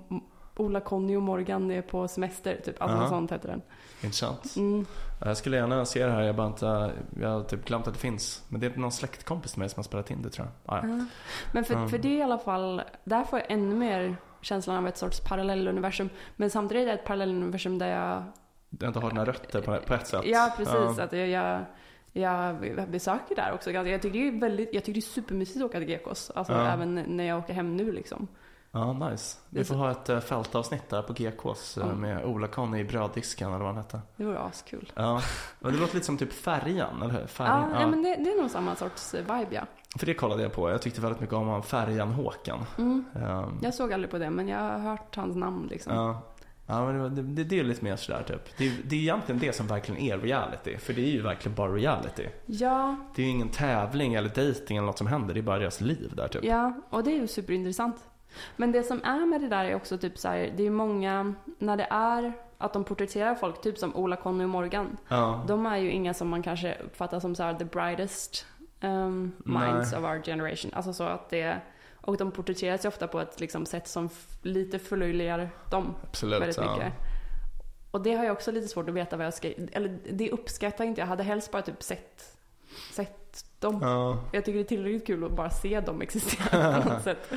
Ola, Conny och Morgan är på semester. Typ. Alltså Ah. något sånt heter den. Intressant. Mm. Jag skulle gärna se det här, jag bara inte, jag har typ glömt att det finns. Men det är någon släktkompis till mig som har spelat in det tror jag. Ah, ja. Ja. Men för, Mm. för det är i alla fall, där får jag ännu mer känslan av ett sorts parallelluniversum. Men samtidigt är det ett parallelluniversum där jag, Du har inte har dina rötter på, på ett sätt. ja precis, att jag, jag, jag besöker där också. Jag tycker det är väldigt, jag tycker det är supermysigt att åka till Gekås. Alltså Ja. även när jag åker hem nu liksom. Ja, nice. Vi får ha ett eh, fältavsnitt där på GKs eh, Ja. med Ola Conny i bröddisken eller vad han hette. Det vore askul. Ja, men det låter lite som typ Färjan, eller hur? Ja, Färjan, ja. men det, det är nog samma sorts eh, vibe ja. För det kollade jag på. Jag tyckte väldigt mycket om Färjan-Håkan. Mm. Um, Jag såg aldrig på det men jag har hört hans namn liksom. ja. Ja, men det, det, det, är lite mer sådär typ. Det, är- det är egentligen det som verkligen är reality. För det är ju verkligen bara reality. Ja, Det är ju ingen tävling eller dating eller något som händer. Det är bara deras liv där typ. Ja, och det är ju superintressant. Men det som är med det där är också typ så här, det är ju många, när det är att de porträtterar folk, typ som Ola, Conny och Morgan. Ja. De är ju inga som man kanske uppfattar som så här the brightest um, minds Nej. of our generation. Alltså så att det, och de porträtteras ju ofta på ett liksom sätt som lite förlöjligar dem Absolut. väldigt ja. mycket. Och det har jag också lite svårt att veta vad jag ska, eller det uppskattar inte jag. hade helst bara typ sett, sett dem. Ja. Jag tycker det är tillräckligt kul att bara se dem existera på något sätt.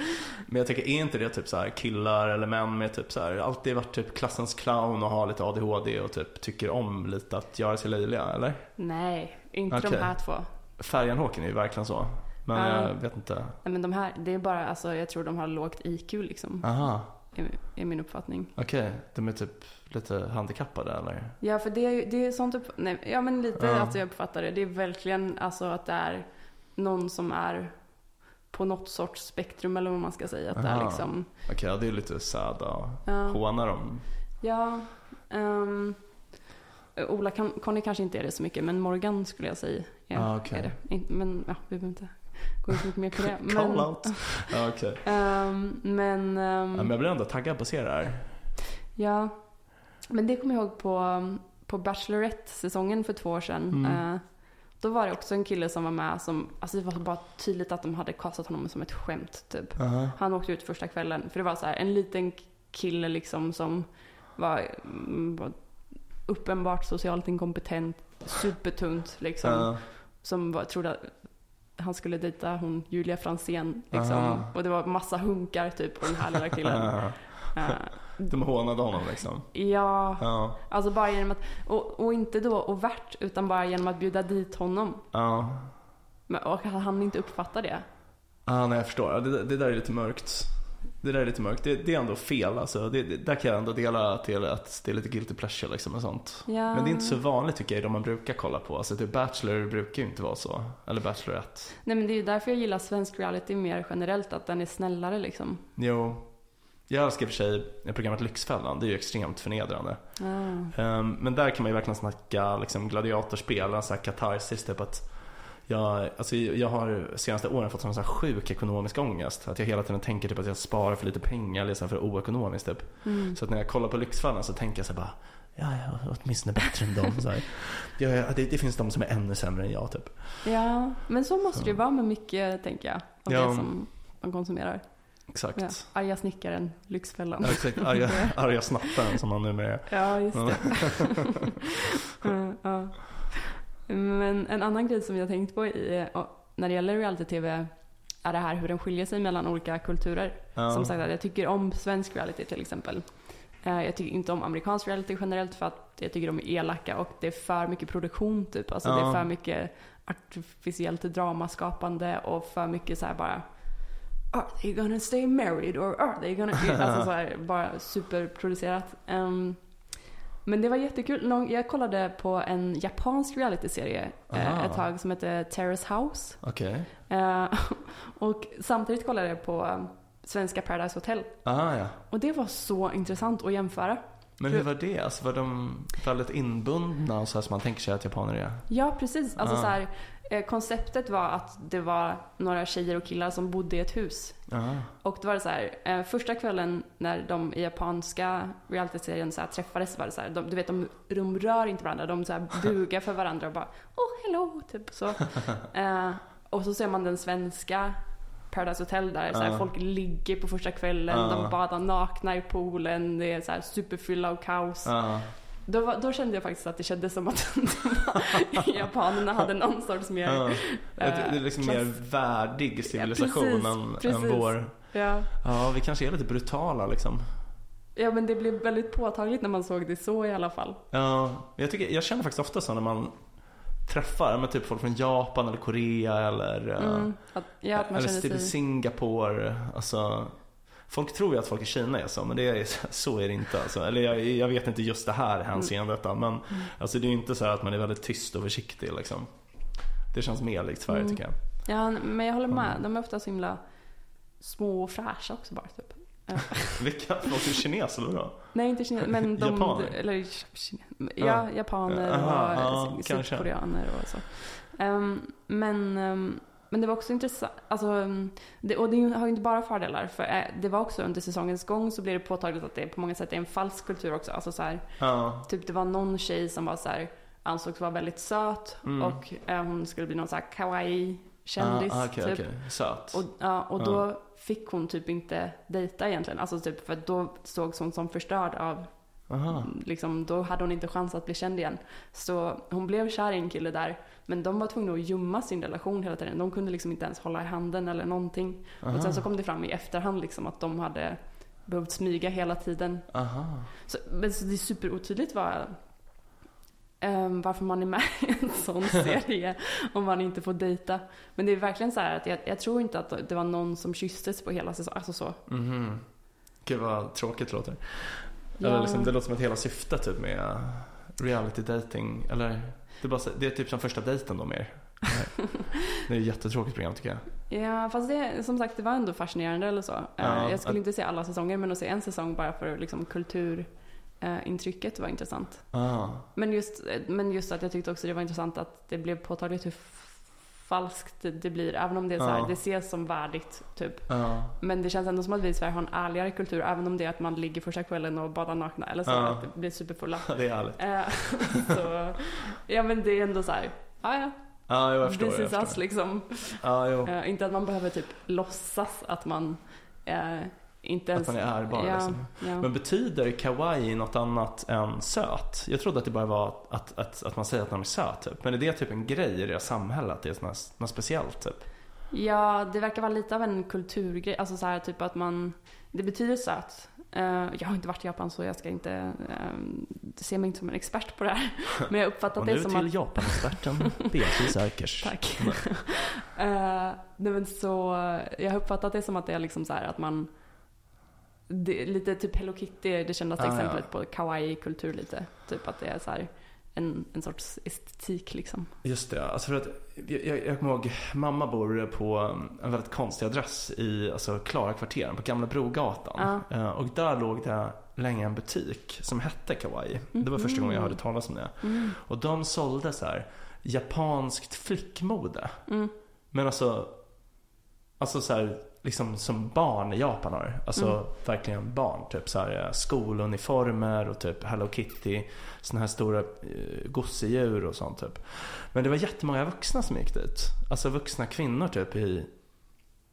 Men jag tänker, är inte det typ så här killar eller män med typ så här, alltid varit typ klassens clown och har lite ADHD och typ tycker om lite att göra sig löjliga, eller? Nej, inte Okej. de här två. Färjan-Håkan är ju verkligen så. Men Ja. jag vet inte. Nej men de här, det är bara, alltså jag tror de har lågt IQ liksom. Aha, Är, är min uppfattning. okej. De är typ lite handikappade eller? Ja för det är ju, det är sånt upp, nej, ja men lite Ja. att jag uppfattar det. Det är verkligen alltså att det är någon som är på något sorts spektrum eller vad man ska säga. Att det är liksom, Okej, ja, det är lite sad och ja. hånar dem. Ja. ehm, Ola kan, Conny kanske inte är det så mycket, men Morgan skulle jag säga är, Ah, okej. är det. Men ja, vi behöver inte gå in så mycket mer på det. Call Men, out. Ja, okej. ehm, men, Ja, men jag blir ändå taggad på att se det här. ja. Men det kommer jag ihåg på, på Bachelorette-säsongen för två år sedan. Mm. Eh, då var det också en kille som var med som, alltså det var bara tydligt att de hade kastat honom som ett skämt typ. Aha. Han åkte ut första kvällen. För det var så här, en liten kille liksom som var, mm, var uppenbart socialt inkompetent, supertunt liksom. Ja. Som var, trodde han skulle dejta hon Julia Fransén liksom. Aha. Och det var massa hunkar typ på den här lilla killen. Eh, De hånade honom liksom. ja, Ja. alltså bara genom att, och, och inte då overt utan bara genom att bjuda dit honom. Ja. Men, och att han inte uppfattar det. Ah, nej, jag förstår. Ja, Det, det där är lite mörkt. Det där är lite mörkt. Det, det är ändå fel alltså. Det, det, där kan jag ändå dela till att det är lite guilty pleasure liksom och sånt. Ja. Men det är inte så vanligt tycker jag, de man brukar kolla på. Alltså typ Bachelor brukar ju inte vara så. Eller Bachelorette. Nej men det är ju därför jag gillar svensk reality mer generellt, att den är snällare liksom. Jo. Jag älskar i och för sig programmet Lyxfällan. Det är ju extremt förnedrande. Ah. Ehm, men där kan man ju verkligen snacka liksom, gladiatorspel, en sån här katarsis. Typ att jag, alltså, jag har senaste åren fått sån här sjuk ekonomisk ångest. Att jag hela tiden tänker typ att jag sparar för lite pengar eller så här för oekonomiskt. Typ. Mm. Så att när jag kollar på Lyxfällan så tänker jag så bara Ja, jag är åtminstone bättre än dem. Så ja, det, det finns de som är ännu sämre än jag typ. Ja, men så måste det ju vara med mycket, tänker jag, av Ja. det som man konsumerar. Exakt. Ja. Arga snickaren, Lyxfällan. Ja, exakt. Arga, arga snattaren som han numera är. Ja, just det. Ja. Men en annan grej som jag tänkt på och när det gäller reality-tv är det här hur den skiljer sig mellan olika kulturer. Ja. Som sagt, att jag tycker om svensk reality till exempel. Eh, Jag tycker inte om amerikansk reality generellt för att jag tycker de är elaka och det är för mycket produktion typ. Alltså det Ja. är för mycket artificiellt dramaskapande och för mycket så här bara Are they gonna stay married or are they gonna... Alltså så här, bara superproducerat. Ehm, men det var jättekul. Jag kollade på en japansk realityserie eh, Aha. ett tag som heter Terrace House. Okej. Eh, och samtidigt kollade jag på eh, svenska Paradise Hotel. Aha, ja. Och det var så intressant att jämföra. Men hur var det? Alltså var de väldigt inbundna och så här som man tänker sig att japaner är? Ja, precis. Alltså Ah. så här, konceptet var att det var några tjejer och killar som bodde i ett hus. Aha. Och då var det så här, eh, första kvällen när de i japanska realityserien så träffades var det så här, de, du vet de, de rör inte varandra, de så bugar för varandra och bara oh hello, typ så. Eh, och så ser man den svenska Paradise Hotel där så Ja. folk ligger på första kvällen, Ja. de badar nakna i poolen, det är så superfylla och kaos. Ja. Då, då kände jag faktiskt att det kändes som att japanerna hade någon sorts mer... Ja. eh, Det är liksom klass- mer värdig civilisation precis, än, precis. än vår. Ja. Ja, vi kanske är lite brutala liksom. ja, men det blev väldigt påtagligt när man såg det så i alla fall. Ja, jag, tycker, jag känner faktiskt ofta så när man träffar med typ folk från Japan eller Korea eller, eh, Mm, att, ja, att eller typ sig... Singapore. Alltså, folk tror ju att folk i Kina är så, men det är, så är det inte. Alltså. Eller jag, jag vet inte just det här hänseendet, men Mm. alltså, det är ju inte så att man är väldigt tyst och försiktig. Liksom. Det känns mer likt Sverige Mm. tycker jag. Ja, men jag håller med. De är ofta så himla små och fräscha också bara typ. Vilka? Är kineser vadå? Nej, inte kineser, men de... Japaner? Eller, kine- ja, Ja. japaner Aha, och kanske. sydkoreaner och så. Ehm, men, ehm, men det var också intressant. Alltså, ehm, det, och det har ju inte bara fördelar. För eh, det var också under säsongens gång så blev det påtagligt att det på många sätt är en falsk kultur också. Alltså så här, Ja, typ det var någon tjej som var så här, ansågs vara väldigt söt Mm. och eh, hon skulle bli någon så här kawaii-kändis. ah, okej, typ. okej. Söt. Och, ja, och då fick hon typ inte dejta egentligen. Alltså typ för då sågs hon som förstörd av, Aha. liksom, då hade hon inte chans att bli känd igen. Så hon blev kär i en kille där, men de var tvungna att gömma sin relation hela tiden. De kunde liksom inte ens hålla i handen eller någonting. Och Aha. sen så kom det fram i efterhand liksom att de hade behövt smyga hela tiden. Aha. Så, men så det är superotydligt vad, ehm, varför man är med i en sån serie om man inte får dejta. Men det är verkligen så här att jag, jag tror inte att det var någon som kysstes på hela säsongen. Alltså så. Mhm. Gud vad tråkigt det låter. Ja. Eller liksom, det låter som ett hela syfte typ med reality dating. Eller det är, bara, det är typ som första dejten då mer. Det är ett jättetråkigt program tycker jag. Ja, fast det, som sagt, det var ändå fascinerande eller så. Eh, Ja, jag skulle att- inte se alla säsonger, men att se en säsong bara för liksom, kulturintrycket var intressant. Ah. Men just, men just att jag tyckte också det var intressant att det blev påtagligt hur falskt det, blir. Även om det, är så här, Ja. det ses som värdigt, typ. Ja. Men det känns ändå som att vi i Sverige har en ärligare kultur, även om det är att man ligger första kvällen och badar nakna eller så, Ja. att det blir superfulla. Det är härligt. Eh, så, ja men det är ändå så här, ja ja, Ja, jo, jag förstår. this is us liksom. Ja, jo. Eh, inte att man behöver typ låtsas att man eh, inte ens... Att man är ärbar ja, liksom. ja. Men betyder kawaii något annat än söt? Jag trodde att det bara var att, att, att man säger att någon är söt typ. Men är det typ en grej i det samhället? Att det är något, speciellt typ? ja, det verkar vara lite av en kulturgrej. Alltså så här typ att man... Det betyder söt. Eh, jag har inte varit i Japan så jag ska inte... Uh, se mig inte som en expert på det här. Men jag har uppfattat Och det nu som till att... Japanexperten Beatrice Erkers. Tack. Eh, nej men så, jag har uppfattat det som att det är liksom så här att man det, lite typ Hello Kitty är det kändaste Ah, ja. exemplet på kawaii-kultur lite. Typ att det är så här en, en sorts estetik liksom. Just det, alltså för att jag, jag, jag kommer ihåg, mamma bor på en väldigt konstig adress i alltså, Klarakvarteren på Gamla Brogatan. Ja. Eh, Och där låg det länge en butik som hette Kawaii. Det var första gången jag hörde talas om det. Mm. Och de sålde så här japanskt flickmode. Mm. Men alltså, alltså så här, liksom som barn i Japan har. Alltså Mm. verkligen barn. Typ så här eh, skoluniformer och typ Hello Kitty. Såna här stora eh, gosedjur och sånt typ. Men det var jättemånga vuxna som gick dit. Alltså vuxna kvinnor typ i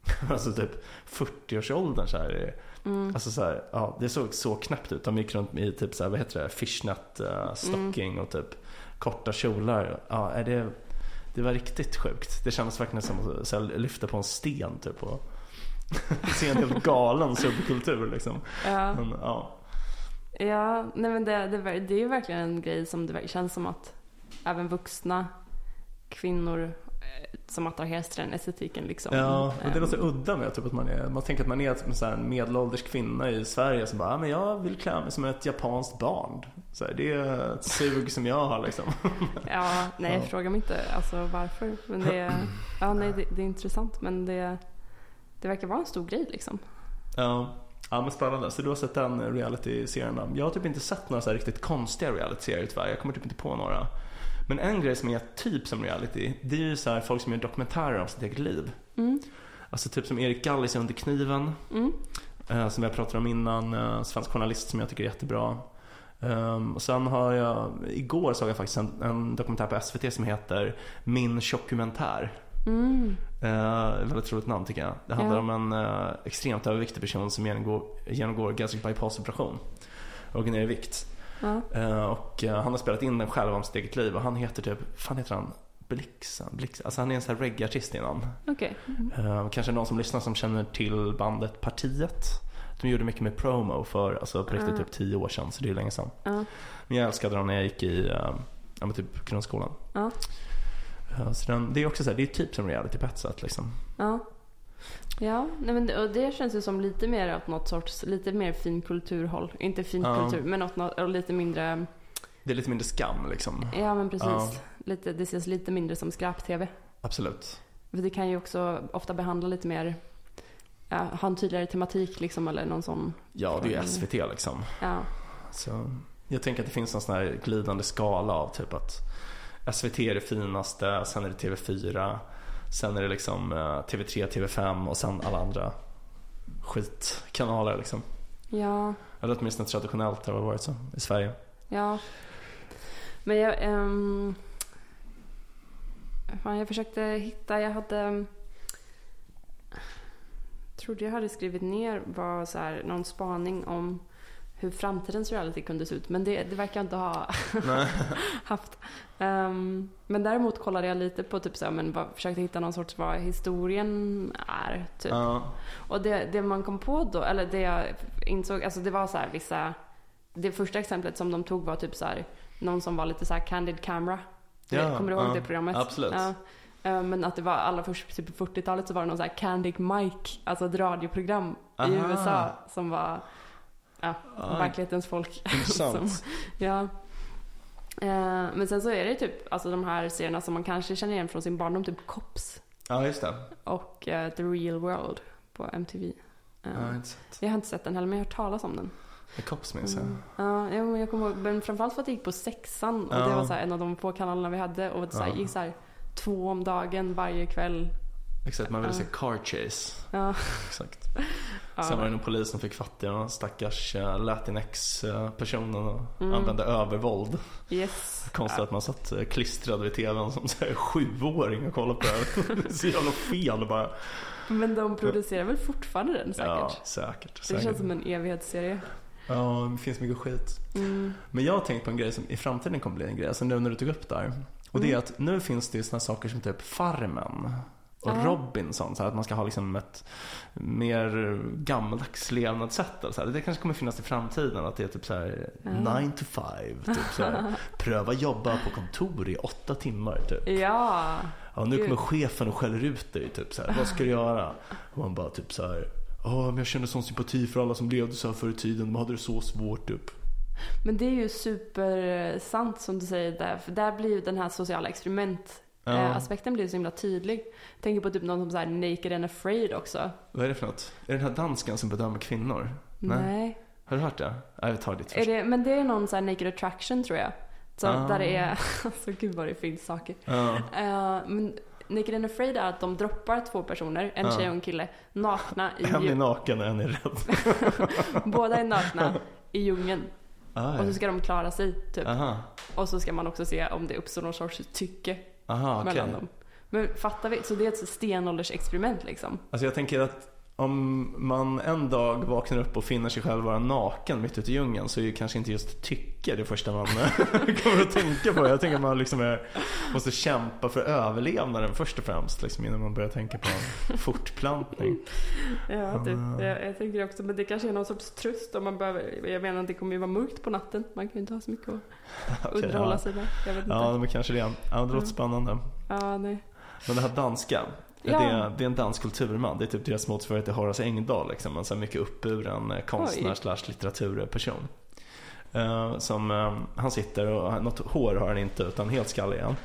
Alltså typ 40-årsåldern så här. Mm. Alltså så här, ja det såg så knäppt ut. De gick runt i typ så här, vad heter det, fishnet uh, stocking Mm. och typ korta kjolar. Ja, är det, det var riktigt sjukt. Det kändes verkligen som att lyfta på en sten typ och se en helt galen subkultur liksom. Ja. Men, ja. Ja, nej men det, det, det är ju verkligen en grej som det känns som att även vuxna kvinnor eh, som attraheras till den estetiken liksom. Ja, och det Ehm, låter udda med typ att man är, man tänker att man är som så en medelålders kvinna i Sverige som bara, men jag vill klä mig som ett japanskt barn. Så här, det är ett sug som jag har liksom. Ja, nej Ja. fråga mig inte alltså varför. Men det, är- ja, nej, det, det är intressant men det, det verkar vara en stor grej liksom. Ja. Ja men spännande. Så du har sett den reality-serien? Jag har typ inte sett några så riktigt konstiga reality-serier tyvärr. Jag kommer typ inte på några. Men en grej som är typ som reality, det är ju så här folk som gör dokumentärer om sitt eget liv. Mm. Alltså typ som Erik Gallis i Under kniven. Mm. Eh, som jag pratade om innan. Eh, svensk journalist som jag tycker är jättebra. Ehm, och sen har jag, igår såg jag faktiskt en, en dokumentär på SVT som heter Min tjockumentär. Mm. Eh, väldigt roligt namn tycker jag. Det handlar Ja. om en eh, extremt överviktig person som genomgår, genomgår gastric bypass-operation. Och går ner i vikt. Ja. Eh, och eh, han har spelat in den själv om sitt eget liv och han heter typ, fan heter han? Blixen? Blix, alltså han är en sån här reggae-artist innan. Okej. Eh, kanske någon som lyssnar som känner till bandet Partiet. De gjorde mycket med promo för, alltså på riktigt Ah. typ tio år sedan så det är länge sedan. Ja. Men jag älskade dem när jag gick i, eh, ja men typ grundskolan. Ja. Så den, det är också så här, det är typ som reality sätt liksom. Ja. Ja, nej men det, och det känns ju som lite mer åt något sorts, lite mer finkulturhåll. Inte finkultur, men åt något, och lite mindre, Det är lite mindre skam liksom. ja men precis. Ja. Lite, det ses lite mindre som skrap-tv. Absolut. För det kan ju också ofta behandla lite mer, ja, ha en tydligare tematik liksom eller någon sån, Ja, det är ju SVT liksom. ja. Så jag tänker att det finns en sån här glidande skala av typ att SVT är det finaste, sen är det TV4, sen är det liksom eh, TV3, TV5 och sen alla andra skitkanaler liksom. Ja, Eller åtminstone traditionellt har det varit så i Sverige. ja. Men jag, ehm, fan, jag försökte hitta, jag hade trodde jag hade skrivit ner var så här, någon spaning om hur framtidens reality kunde se ut. Men det, det verkar jag inte ha haft. Ehm, men däremot kollade jag lite på typ så här, men vad, försökte hitta någon sorts vad historien är. Typ. Ja, Och det, det man kom på då, eller det jag insåg, alltså det var så här vissa, det första exemplet som de tog var typ så här, någon som var lite så här candid camera. Du Ja, vet, kommer du ihåg ja, det programmet? absolut. Ja. Eh, Men att det var allra först typ på 40-talet så var det någon så här Candid Mike, alltså ett radioprogram Aha. i USA som var ja, Ah, verklighetens folk. intressant. som, ja. Eh, Men sen så är det typ alltså de här serierna som man kanske känner igen från sin barndom, typ Cops Ja, just det. och eh, The Real World på MTV. Eh, Ja, jag har inte sett. den heller men jag har hört talas om den. The Cops minns jag. Mm. Ja, jag kommer ihåg, men framförallt för att jag gick på sexan och det var så här, en av de få kanalerna vi hade och det så här, gick så här, två om dagen varje kväll. Exakt, man ville se Car Chase. Ja. Exakt. Ja. Sen var det någon polis som fick fatt i den stackars latinx-personen och Mm. använde övervåld. Yes. Konstigt att man satt eh, klistrad vid tvn som så här, sjuåring och kollade på det. Det är så jävla fel bara. Men de producerar väl fortfarande den säkert? Ja, säkert. det säkert. känns som en evighetsserie. Ja, det finns mycket skit. Mm. Men jag har tänkt på en grej som i framtiden kommer bli en grej, alltså nu när du tog upp det här. Och det är Mm. att nu finns det ju sådana saker som typ Farmen och Ja. Robinson. Så här, att man ska ha liksom ett mer gammaldags levnadssätt. eller Så här. Det kanske kommer finnas i framtiden. Att det är typ så här Ja. 9 to 5. Typ så här. Pröva jobba på kontor i åtta timmar. Typ. Ja. Ja, nu kommer Gud. chefen och skäller ut dig. Typ så här. Vad ska du göra? Och man bara typ så här. Åh, men jag kände sån sympati för alla som levde så här förr i tiden. De hade det så svårt typ. Men det är ju supersant som du säger där. För där blir ju den här sociala experiment Ja. eh, aspekten blir så himla tydlig. Jag tänker på typ någon som så här Naked and Afraid också. Vad är det för något? Är det den här dansken som bedömer kvinnor? Nej. Nej. Har du hört det? Nej, vi tar ditt Är först. det, men det är någon så här Naked Attraction tror jag. Så Ah. där det är, alltså gud vad det finns saker. Ja. Eh, men Naked and Afraid är att de droppar två personer, en Ja. tjej och en kille, nakna i, En är naken och en är rädd. båda är nakna i djungeln. Ah, Och så ska de klara sig typ. Aha, Och så ska man också se om det uppstår någon sorts tycke aha mellan dem. Men fattar vi? Så det är ett stenåldersexperiment liksom. Alltså jag tänker att om man en dag vaknar upp och finner sig själv vara naken mitt ute i djungeln så är ju kanske inte just tycke det första man kommer att tänka på. Jag tänker att man liksom är, måste kämpa för överlevnaden först och främst liksom, innan man börjar tänka på fortplantning. Ja, typ. Ah. jag, jag tänker också, men det kanske är någon sorts tröst om man behöver, jag menar det kommer ju vara mörkt på natten. Man kan ju inte ha så mycket att Okej, underhålla ja. sig med. Jag vet inte. Ja, men kanske det. Ja, det låter Mm. spännande. Ja, nej. Men det här danska, Ja. det, är, det är en dansk kulturman. Det är typ deras motsvarighet till Horace Engdahl. Liksom. En så här mycket uppburen eh, konstnär slash litteraturperson. Eh, som, eh, han sitter och något hår har han inte utan helt skallig han.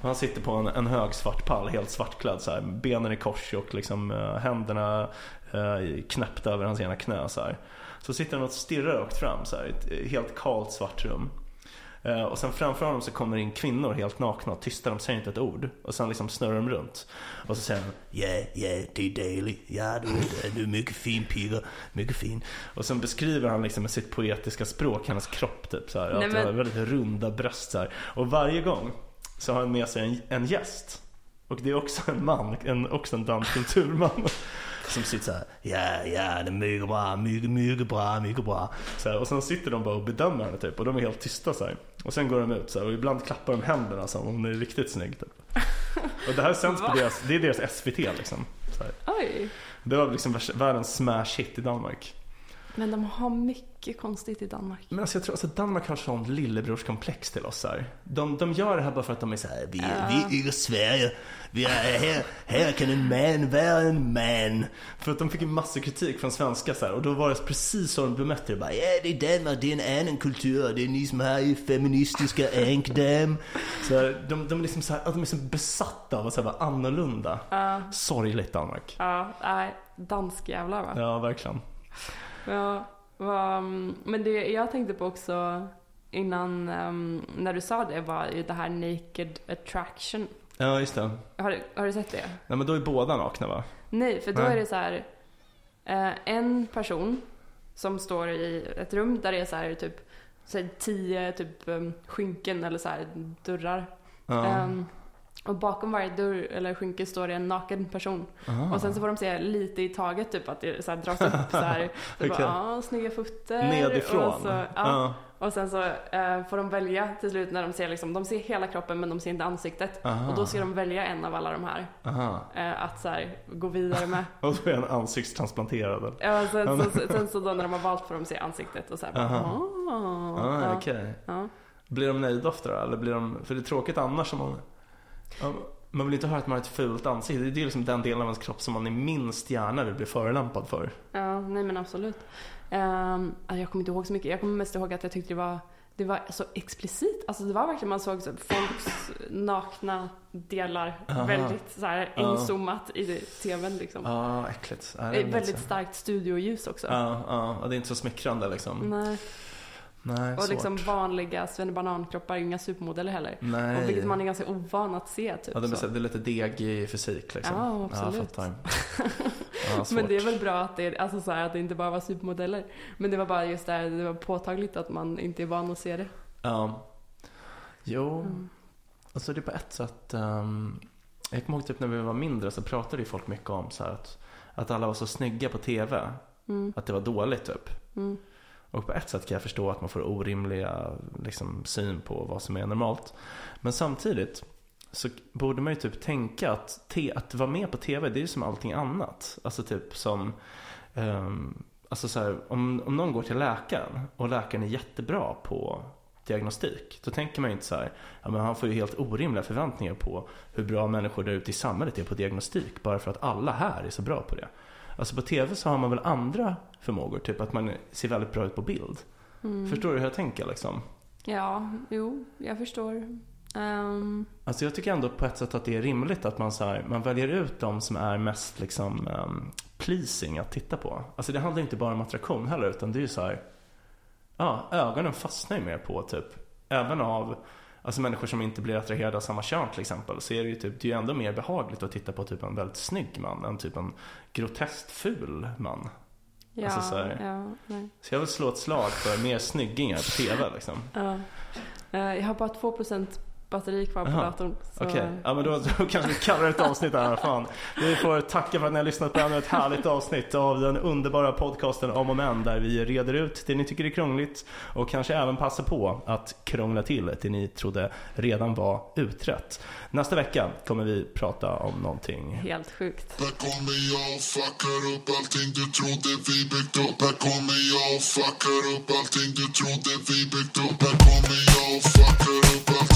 Och han sitter på en, en hög svart pall, helt svartklädd så här, benen i kors och liksom, eh, händerna eh, knäppta över hans ena knä. Så, här. så sitter han och stirrar rakt fram så här, i ett helt kalt svart rum. Eh, Och sen framför honom så kommer in kvinnor helt nakna och tysta, de säger inte ett ord. Och sen liksom snurrar de runt. Och så säger han Ja, ja, det är Daily. Ja, du är, du är mycket fin pigga. Mycket fin. Och sen beskriver han liksom med sitt poetiska språk hennes kropp typ så här. Nej, Att men- hon har väldigt runda bröst så här. Och varje gång så har han med sig en, en gäst. Och det är också en man, en, också en dansk kulturman. Som sitter så här, ja, ja, det är mycket bra, mycket, mycket bra, mycket bra. Så här, och sen sitter de bara och bedömer henne typ och de är helt tysta så här. Och sen går de ut så här, och ibland klappar de händerna som om hon är riktigt snygg typ. Och det här sänds på deras, det är deras SVT liksom. Oj. Det var liksom världens smash hit i Danmark. Men de har mycket konstigt i Danmark. Men alltså jag tror alltså Danmark har sånt lillebrorskomplex till oss här. De, de gör det här bara för att de är så här, vi, Ja. vi är Sverige. Vi är här, här kan en man vara en man. För att de fick ju massor kritik från svenska så här, och då var det precis så de bemötte det. Bara, ja det är Danmark, det är en annan kultur. Det är ni som har ju feministiska ankdam. Så här, de, de är liksom så här, de är så besatta av att vara annorlunda. Ja, Sorgligt Danmark. ja, nej, danskjävlar va? Ja, verkligen. Ja, vad, men det jag tänkte på också innan, ehm, när du sa det, var ju det här naked attraction. Ja, just det. Har du, har du sett det? Nej, men då är båda nakna va? Nej, för då Nej. är det så här, eh, en person som står i ett rum där det är så här typ så här, tio typ um, skynken eller så här dörrar. Ja. Ehm, och bakom varje dörr eller skynke står det en naken person. Ah. Och sen så får de se lite i taget typ att det så här dras upp så här. Så Okej. bara, ja, snygga fötter. Nedifrån? Och, så, ja. Ja. och sen så eh, får de välja till slut när de ser liksom, de ser hela kroppen men de ser inte ansiktet. Aha. Och då ska de välja en av alla de här. Aha. Eh, att så här, gå vidare med. Och då är han ansiktstransplanterad. Ja, sen, så, så, sen så då när de har valt får de se ansiktet och så här bara, Aha. "Ah." Ah, ja, okej. ja. Blir de nöjda ofta då? Eller blir de... För det är tråkigt annars om man... Man vill inte höra att man har ett fult ansikte. Det är liksom den delen av ens kropp som man är minst gärna vill bli förolämpad för. ja, nej men absolut. Um, jag kommer inte ihåg så mycket. Jag kommer mest ihåg att jag tyckte det var det var så explicit. Alltså det var verkligen man såg så folks nakna delar Aha. väldigt så här inzoomat i tvn liksom. Ja, ah, äckligt. Väldigt starkt studioljus också. Ja, ja, och det är inte så smickrande liksom. Nej. Nej, Och svårt. liksom vanliga svennebanan-kroppar är inga supermodeller heller. Nej. Och vilket man är ganska ovan att se typ. Ja, det, är, det är lite degig fysik liksom. Ja, absolut. Ja. Ja. Men det är väl bra att det, alltså så här, att det inte bara var supermodeller. Men det var bara just där, det var påtagligt att man inte är van att se det. Ja. Jo, Mm. alltså det är på ett sätt. Um, jag kommer ihåg typ när vi var mindre så pratade ju folk mycket om så här att, att alla var så snygga på TV. Mm. Att det var dåligt typ. Mm. Och på ett sätt kan jag förstå att man får orimliga liksom, syn på vad som är normalt. Men samtidigt så borde man ju typ tänka att, te- att vara med på TV det är ju som allting annat. Alltså typ som um, Alltså så här, om, om någon går till läkaren och läkaren är jättebra på diagnostik. Då tänker man ju inte så här, ja men han får ju helt orimliga förväntningar på hur bra människor där ute i samhället är på diagnostik. Bara för att alla här är så bra på det. Alltså på TV så har man väl andra förmågor, typ att man ser väldigt bra ut på bild. Mm. Förstår du hur jag tänker liksom? Ja, jo, jag förstår. Ehm, Alltså jag tycker ändå på ett sätt att det är rimligt att man, så här, man väljer ut de som är mest liksom um, pleasing att titta på. Alltså det handlar inte bara om attraktion heller utan det är ju så här, ja ögonen fastnar ju mer på typ, även av Alltså människor som inte blir attraherade av samma kön till exempel så är det ju typ, det är ju ändå mer behagligt att titta på typ en väldigt snygg man än typ en groteskt ful man. ja, Alltså så ja. Så jag vill slå ett slag för mer snyggingar på TV liksom. Ja. Eh, jag har bara 2% batteri kvar på Jaha, datorn. så- Okej, ja men då, då kanske vi kallar ett avsnitt här. Fan. Vi får tacka för att ni har lyssnat på ännu ett härligt avsnitt av den underbara podcasten Om och Men där vi reder ut det ni tycker är krångligt och kanske även passar på att krångla till det ni trodde redan var utrett. Nästa vecka kommer vi prata om någonting Helt sjukt. Här kommer jag och fuckar upp allting du trodde vi byggt upp Här kommer jag och fuckar upp allting du trodde vi byggt upp Här kommer jag och fuckar upp allting